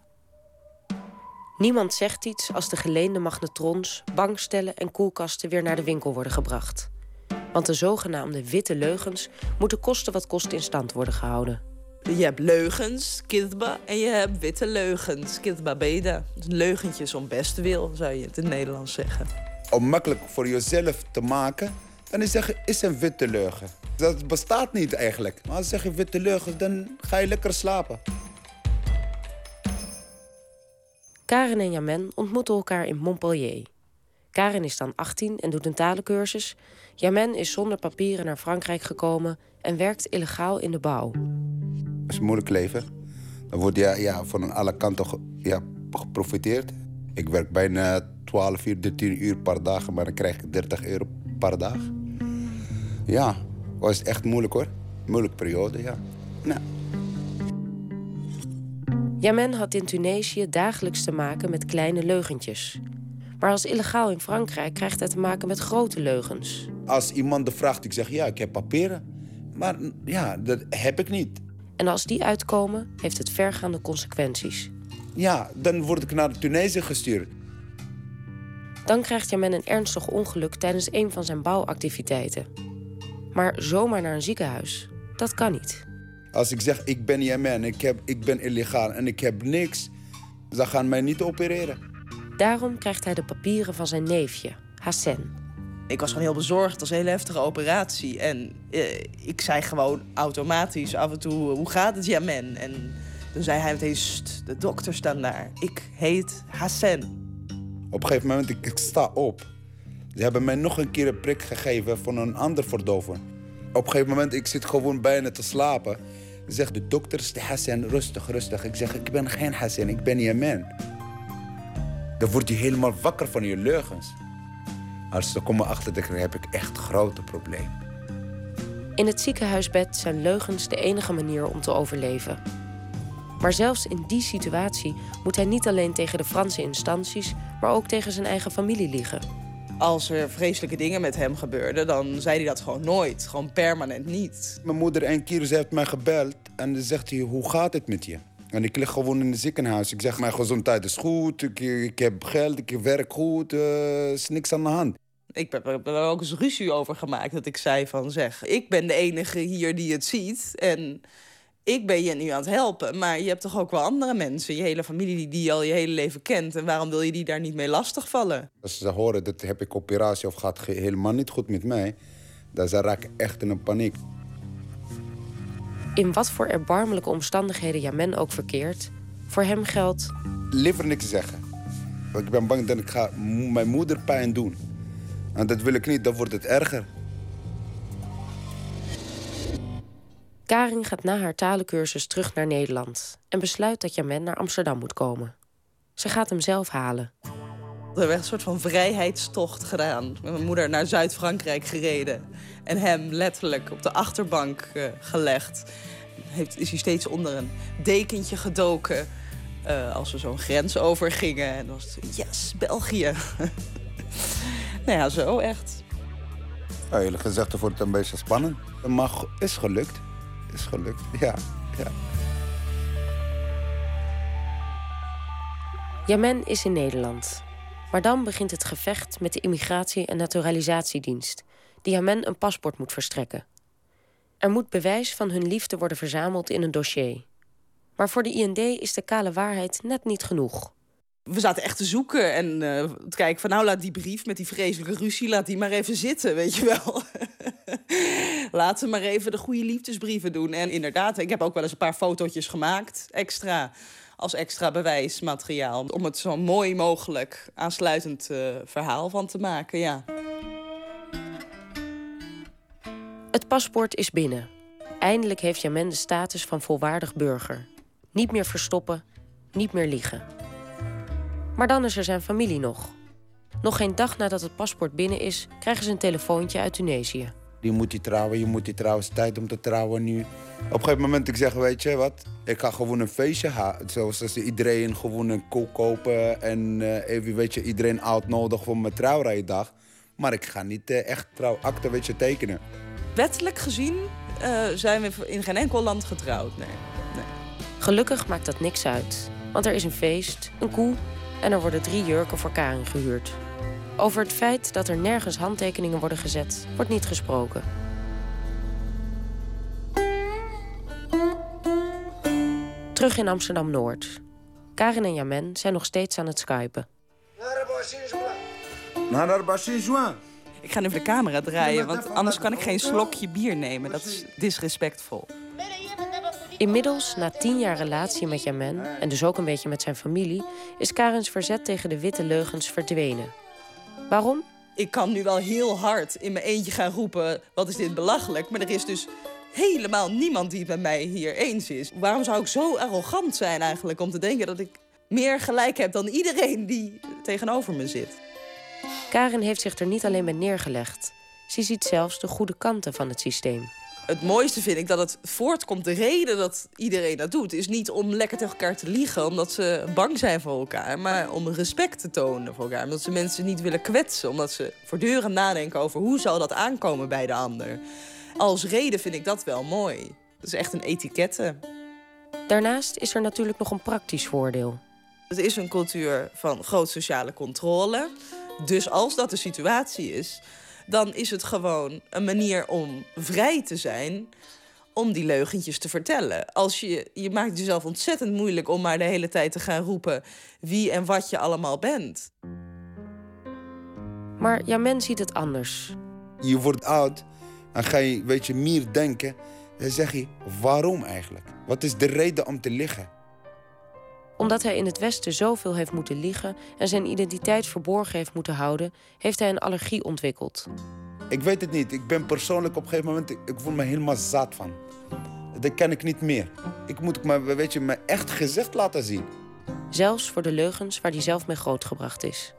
Niemand zegt iets als de geleende magnetrons, bankstellen en koelkasten weer naar de winkel worden gebracht. Want de zogenaamde witte leugens moeten kosten wat kost in stand worden gehouden. Je hebt leugens, kidba, en je hebt witte leugens, kidba beda. Dus leugentjes om best wil, zou je het in het Nederlands zeggen. Om makkelijk voor jezelf te maken, dan is zeggen, is een witte leugen. Dat bestaat niet eigenlijk. Maar als je zegt witte leugen, dan ga je lekker slapen. Karen en Jamen ontmoeten elkaar in Montpellier. Karen is dan 18 en doet een talencursus. Jamen is zonder papieren naar Frankrijk gekomen en werkt illegaal in de bouw. Het is een moeilijk leven. Dan word je ja, van alle kanten ja, geprofiteerd. Ik werk bijna 12 uur, 13 uur per dag, maar dan krijg ik 30 euro per dag. Ja, was het echt moeilijk hoor. Moeilijke periode, ja. Nou. Jamen had in Tunesië dagelijks te maken met kleine leugentjes. Maar als illegaal in Frankrijk krijgt hij te maken met grote leugens. Als iemand de vraagt, ik zeg ja, ik heb papieren. Maar ja, dat heb ik niet. En als die uitkomen, heeft het vergaande consequenties. Ja, dan word ik naar Tunesië gestuurd. Dan krijgt Jamen een ernstig ongeluk tijdens een van zijn bouwactiviteiten. Maar zomaar naar een ziekenhuis, dat kan niet. Als ik zeg, ik ben Jemen, ik, heb, ik ben illegaal en ik heb niks... dan gaan mij niet opereren. Daarom krijgt hij de papieren van zijn neefje, Hassan. Ik was gewoon heel bezorgd. Het was een hele heftige operatie. En eh, ik zei gewoon automatisch af en toe, hoe gaat het, Jemen? En toen zei hij meteen, de dokter staat daar. Ik heet Hassan. Op een gegeven moment, ik, sta op. Ze hebben mij nog een keer een prik gegeven van een ander verdoven. Op een gegeven moment, ik zit gewoon bijna te slapen. Zegt de dokter, is de Hassan, rustig, rustig. Ik zeg, ik ben geen Hassan, ik ben Jemen. Dan word je helemaal wakker van je leugens. Als ze komen achter, dan heb ik echt grote problemen. In het ziekenhuisbed zijn leugens de enige manier om te overleven. Maar zelfs in die situatie moet hij niet alleen tegen de Franse instanties, maar ook tegen zijn eigen familie liegen. Als er vreselijke dingen met hem gebeurden, dan zei hij dat gewoon nooit. Gewoon permanent niet. Mijn moeder een keer, ze heeft mij gebeld en dan zegt hij, hoe gaat het met je? En ik lig gewoon in het ziekenhuis. Ik zeg, mijn gezondheid is goed, ik, ik heb geld, ik werk goed, er is niks aan de hand. Ik heb er ook eens ruzie over gemaakt. Dat ik zei van zeg, ik ben de enige hier die het ziet. En ik ben je nu aan het helpen. Maar je hebt toch ook wel andere mensen, je hele familie die, die je al je hele leven kent. En waarom wil je die daar niet mee lastigvallen? Als ze horen dat heb ik operatie of gaat helemaal niet goed met mij, dan raak ik echt in een paniek. In wat voor erbarmelijke omstandigheden Jamen ook verkeert, voor hem geldt. Liever niks zeggen. Want ik ben bang dat ik ga mijn moeder pijn doen. En dat wil ik niet, dan wordt het erger. Karin gaat na haar talencursus terug naar Nederland en besluit dat Jamen naar Amsterdam moet komen. Ze gaat hem zelf halen. We hebben een soort van vrijheidstocht gedaan. Met mijn moeder naar Zuid-Frankrijk gereden. En hem letterlijk op de achterbank uh, gelegd. Heeft, is hij steeds onder een dekentje gedoken. Uh, als we zo'n grens overgingen. En dan was het, yes, België. nou ja, zo echt. Ja, eerlijk gezegd, wordt het een beetje spannend. Maar is gelukt. Is gelukt, ja. ja. Jamen is in Nederland. Maar dan begint het gevecht met de Immigratie- en Naturalisatiedienst, die Jamen een paspoort moet verstrekken. Er moet bewijs van hun liefde worden verzameld in een dossier. Maar voor de IND is de kale waarheid net niet genoeg. We zaten echt te zoeken en uh, te kijken van nou laat die brief met die vreselijke ruzie, laat die maar even zitten, weet je wel. Laten we maar even de goede liefdesbrieven doen. En inderdaad, ik heb ook wel eens een paar fotootjes gemaakt, extra, als extra bewijsmateriaal. Om het zo mooi mogelijk aansluitend uh, verhaal van te maken, ja. Het paspoort is binnen. Eindelijk heeft Jamen de status van volwaardig burger. Niet meer verstoppen, niet meer liegen. Maar dan is er zijn familie nog. Nog geen dag nadat het paspoort binnen is, krijgen ze een telefoontje uit Tunesië. Je moet die trouwen, je moet die trouwen, het is tijd om te trouwen nu. Op een gegeven moment ik zeg, weet je wat, ik ga gewoon een feestje houden. Zoals als iedereen gewoon een koek kopen en uh, even, weet je, iedereen uitnodigen voor mijn trouwrijdag. Maar ik ga niet uh, echt trouwakte, weet je, tekenen. Wettelijk gezien uh, zijn we in geen enkel land getrouwd, nee. nee. Gelukkig maakt dat niks uit. Want er is een feest, een koe en er worden drie jurken voor Karin gehuurd. Over het feit dat er nergens handtekeningen worden gezet, wordt niet gesproken. Terug in Amsterdam Noord. Karin en Jamen zijn nog steeds aan het skypen. Ik ga even de camera draaien, want anders kan ik geen slokje bier nemen. Dat is disrespectvol. Inmiddels, na tien jaar relatie met Jamen en dus ook een beetje met zijn familie, is Karens verzet tegen de witte leugens verdwenen. Waarom? Ik kan nu wel heel hard in mijn eentje gaan roepen: wat is dit belachelijk? Maar er is dus helemaal niemand die het met mij hier eens is. Waarom zou ik zo arrogant zijn eigenlijk om te denken dat ik meer gelijk heb dan iedereen die tegenover me zit? Karen heeft zich er niet alleen bij neergelegd. Ze ziet zelfs de goede kanten van het systeem het mooiste vind ik dat het voortkomt. De reden dat iedereen dat doet, is niet om lekker tegen elkaar te liegen, omdat ze bang zijn voor elkaar, maar om respect te tonen voor elkaar. Omdat ze mensen niet willen kwetsen, omdat ze voortdurend nadenken over hoe zal dat aankomen bij de ander. Als reden vind ik dat wel mooi. Dat is echt een etikette. Daarnaast is er natuurlijk nog een praktisch voordeel. Het is een cultuur van groot sociale controle. Dus als dat de situatie is, dan is het gewoon een manier om vrij te zijn om die leugentjes te vertellen. Als je, je maakt jezelf ontzettend moeilijk om maar de hele tijd te gaan roepen wie en wat je allemaal bent. Maar ja, men ziet het anders. Je wordt oud en ga je, weet je, meer denken. Dan zeg je, waarom eigenlijk? Wat is de reden om te liggen? Omdat hij in het Westen zoveel heeft moeten liegen en zijn identiteit verborgen heeft moeten houden, heeft hij een allergie ontwikkeld. Ik weet het niet. Ik ben persoonlijk op een gegeven moment, ik voel me helemaal zat van. Dat ken ik niet meer. Ik moet me, weet je, me echt gezicht laten zien. Zelfs voor de leugens waar hij zelf mee grootgebracht is.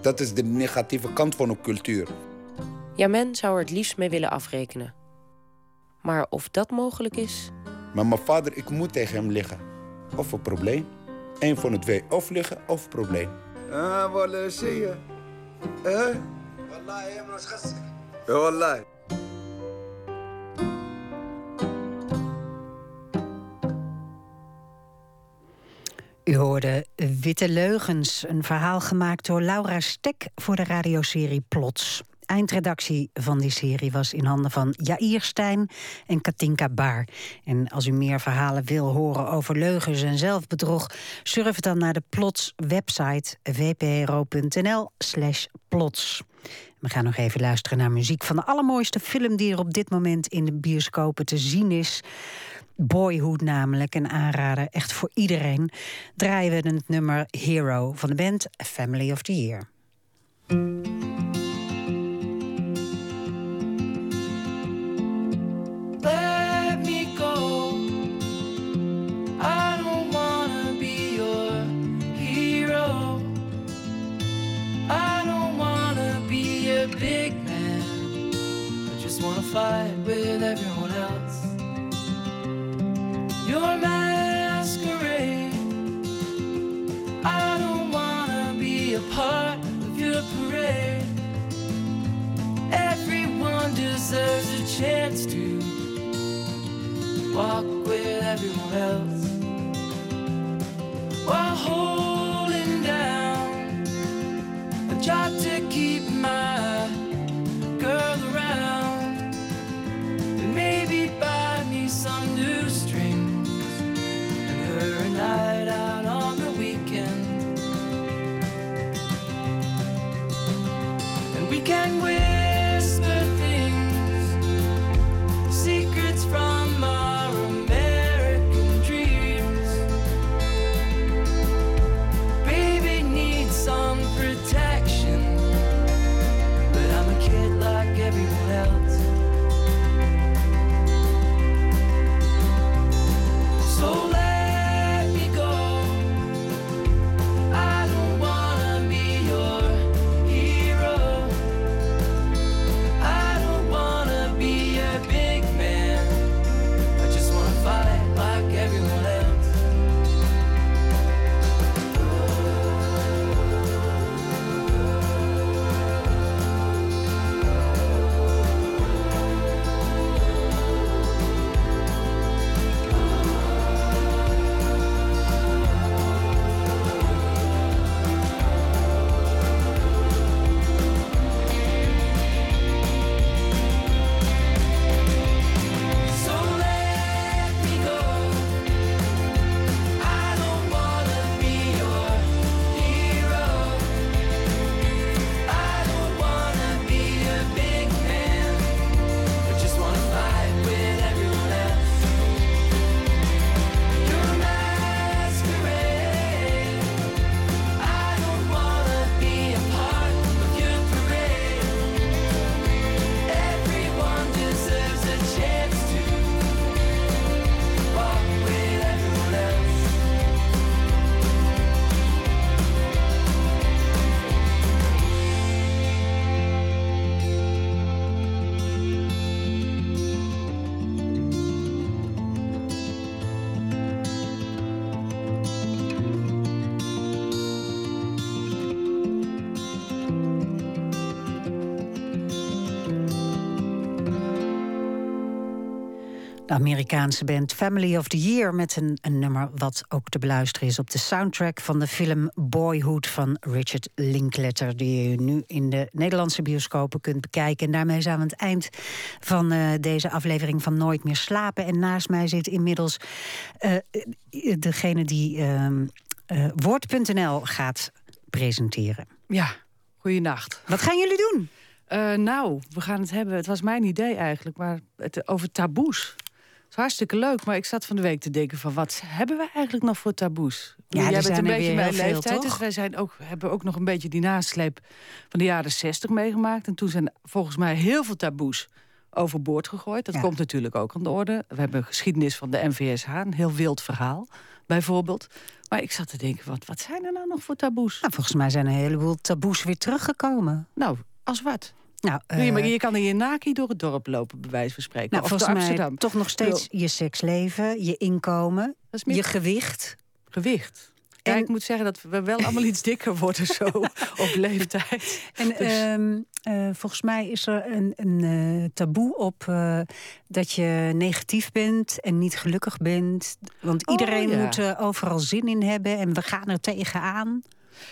Dat is de negatieve kant van een cultuur. Ja, men zou er het liefst mee willen afrekenen. Maar of dat mogelijk is? Maar mijn vader, ik moet tegen hem liggen. of een probleem. Een van de twee, of liggen of probleem. Ah, wat zie je. Eh? Wallah, je moet schassen. U hoorde Witte Leugens, een verhaal gemaakt door Laura Stek voor de radioserie Plots. Eindredactie van die serie was in handen van Jair Stijn en Katinka Baar. En als u meer verhalen wil horen over leugens en zelfbedrog, surf dan naar de Plots website vpro.nl slash plots. We gaan nog even luisteren naar muziek van de allermooiste film die er op dit moment in de bioscopen te zien is. Boyhood namelijk, een aanrader echt voor iedereen. Draaien we het nummer Hero van de band Family of the Year. Fight with everyone else. Your masquerade. I don't wanna be a part of your parade. Everyone deserves a chance to walk with everyone else Amerikaanse band Family of the Year met een, een nummer wat ook te beluisteren is op de soundtrack van de film Boyhood van Richard Linklater, die u nu in de Nederlandse bioscopen kunt bekijken. En daarmee zijn we aan het eind van eh, deze aflevering van Nooit meer slapen. En naast mij zit inmiddels eh, degene die ehm, eh, Woord.nl gaat presenteren. Ja, goeienacht. Wat gaan jullie doen? Eh, nou, we gaan het hebben. Het was mijn idee eigenlijk, maar het, over taboes. Het is hartstikke leuk, maar ik zat van de week te denken van... wat hebben we eigenlijk nog voor taboes? Ja, Jij bent een beetje mijn veel, leeftijd, toch? dus wij zijn ook, hebben ook nog een beetje die nasleep van de jaren zestig meegemaakt. En toen zijn volgens mij heel veel taboes overboord gegooid. Dat Ja. komt natuurlijk ook aan de orde. We hebben een geschiedenis van de NVSH, een heel wild verhaal, bijvoorbeeld. Maar ik zat te denken, wat, wat zijn er nou nog voor taboes? Nou, volgens mij zijn een heleboel taboes weer teruggekomen. Nou, als wat? Nou, Nee, maar eh, je kan in je naki door het dorp lopen, bij wijze van spreken. nou, of volgens door mij Amsterdam. toch nog steeds je seksleven, je inkomen, je gewicht. Gewicht. Ja, ik moet zeggen dat we wel allemaal iets dikker worden zo op leeftijd. En Dus- ehm, eh, volgens mij is er een, een eh, taboe op dat je negatief bent en niet gelukkig bent. Want Oh, iedereen ja. moet overal zin in hebben en we gaan er tegenaan.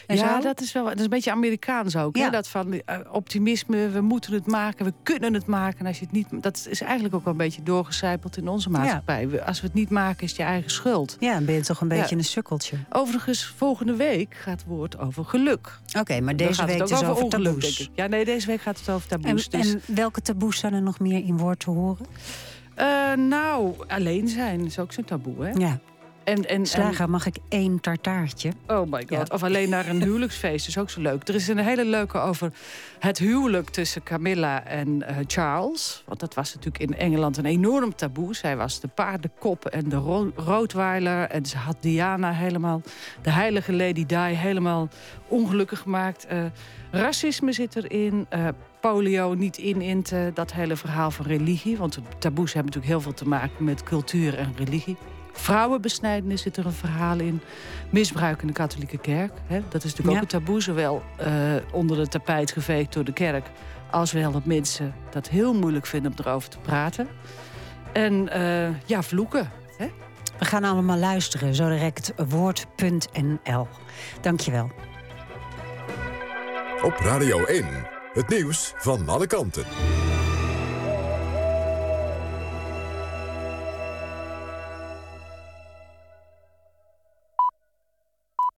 En ja, zo. dat is wel dat is een beetje Amerikaans ook. Hè? Ja. Dat van eh, optimisme, we moeten het maken, we kunnen het maken. En als je het niet, dat is eigenlijk ook wel een beetje doorgecijpeld in onze maatschappij. Als we het niet maken, is het je eigen schuld. Ja, dan ben je toch een beetje een sukkeltje. Overigens, volgende week gaat het woord over geluk. Oké, maar deze gaat het week ook dus over, ongeluk, taboes. Ja, nee, deze week gaat het over En, taboes. dus, en welke taboes zijn er nog meer in woord te horen? eh, nou, alleen zijn is ook zo'n taboe, hè? Ja. En, en, Slager, mag ik één tartaartje? Oh my god. Of alleen naar een huwelijksfeest is ook zo leuk. Er is een hele leuke over het huwelijk tussen Camilla en eh, Charles. Want dat was natuurlijk in Engeland een enorm taboe. Zij was de paardenkop en de ro roodweiler. En ze had Diana helemaal, de heilige Lady Di, helemaal ongelukkig gemaakt. Eh, racisme zit erin. eh, polio niet in in dat hele verhaal van religie. Want taboes hebben natuurlijk heel veel te maken met cultuur en religie. Vrouwenbesnijdenis zit er een verhaal in. Misbruik in de katholieke kerk. Hè? Dat is natuurlijk Ja. ook een taboe. Zowel eh, onder de tapijt geveegd door de kerk... als wel dat mensen dat heel moeilijk vinden om erover te praten. En eh, ja, vloeken. Hè? We gaan allemaal luisteren, zo direct woord.nl. Dankjewel. Op Radio 1, het nieuws van alle kanten.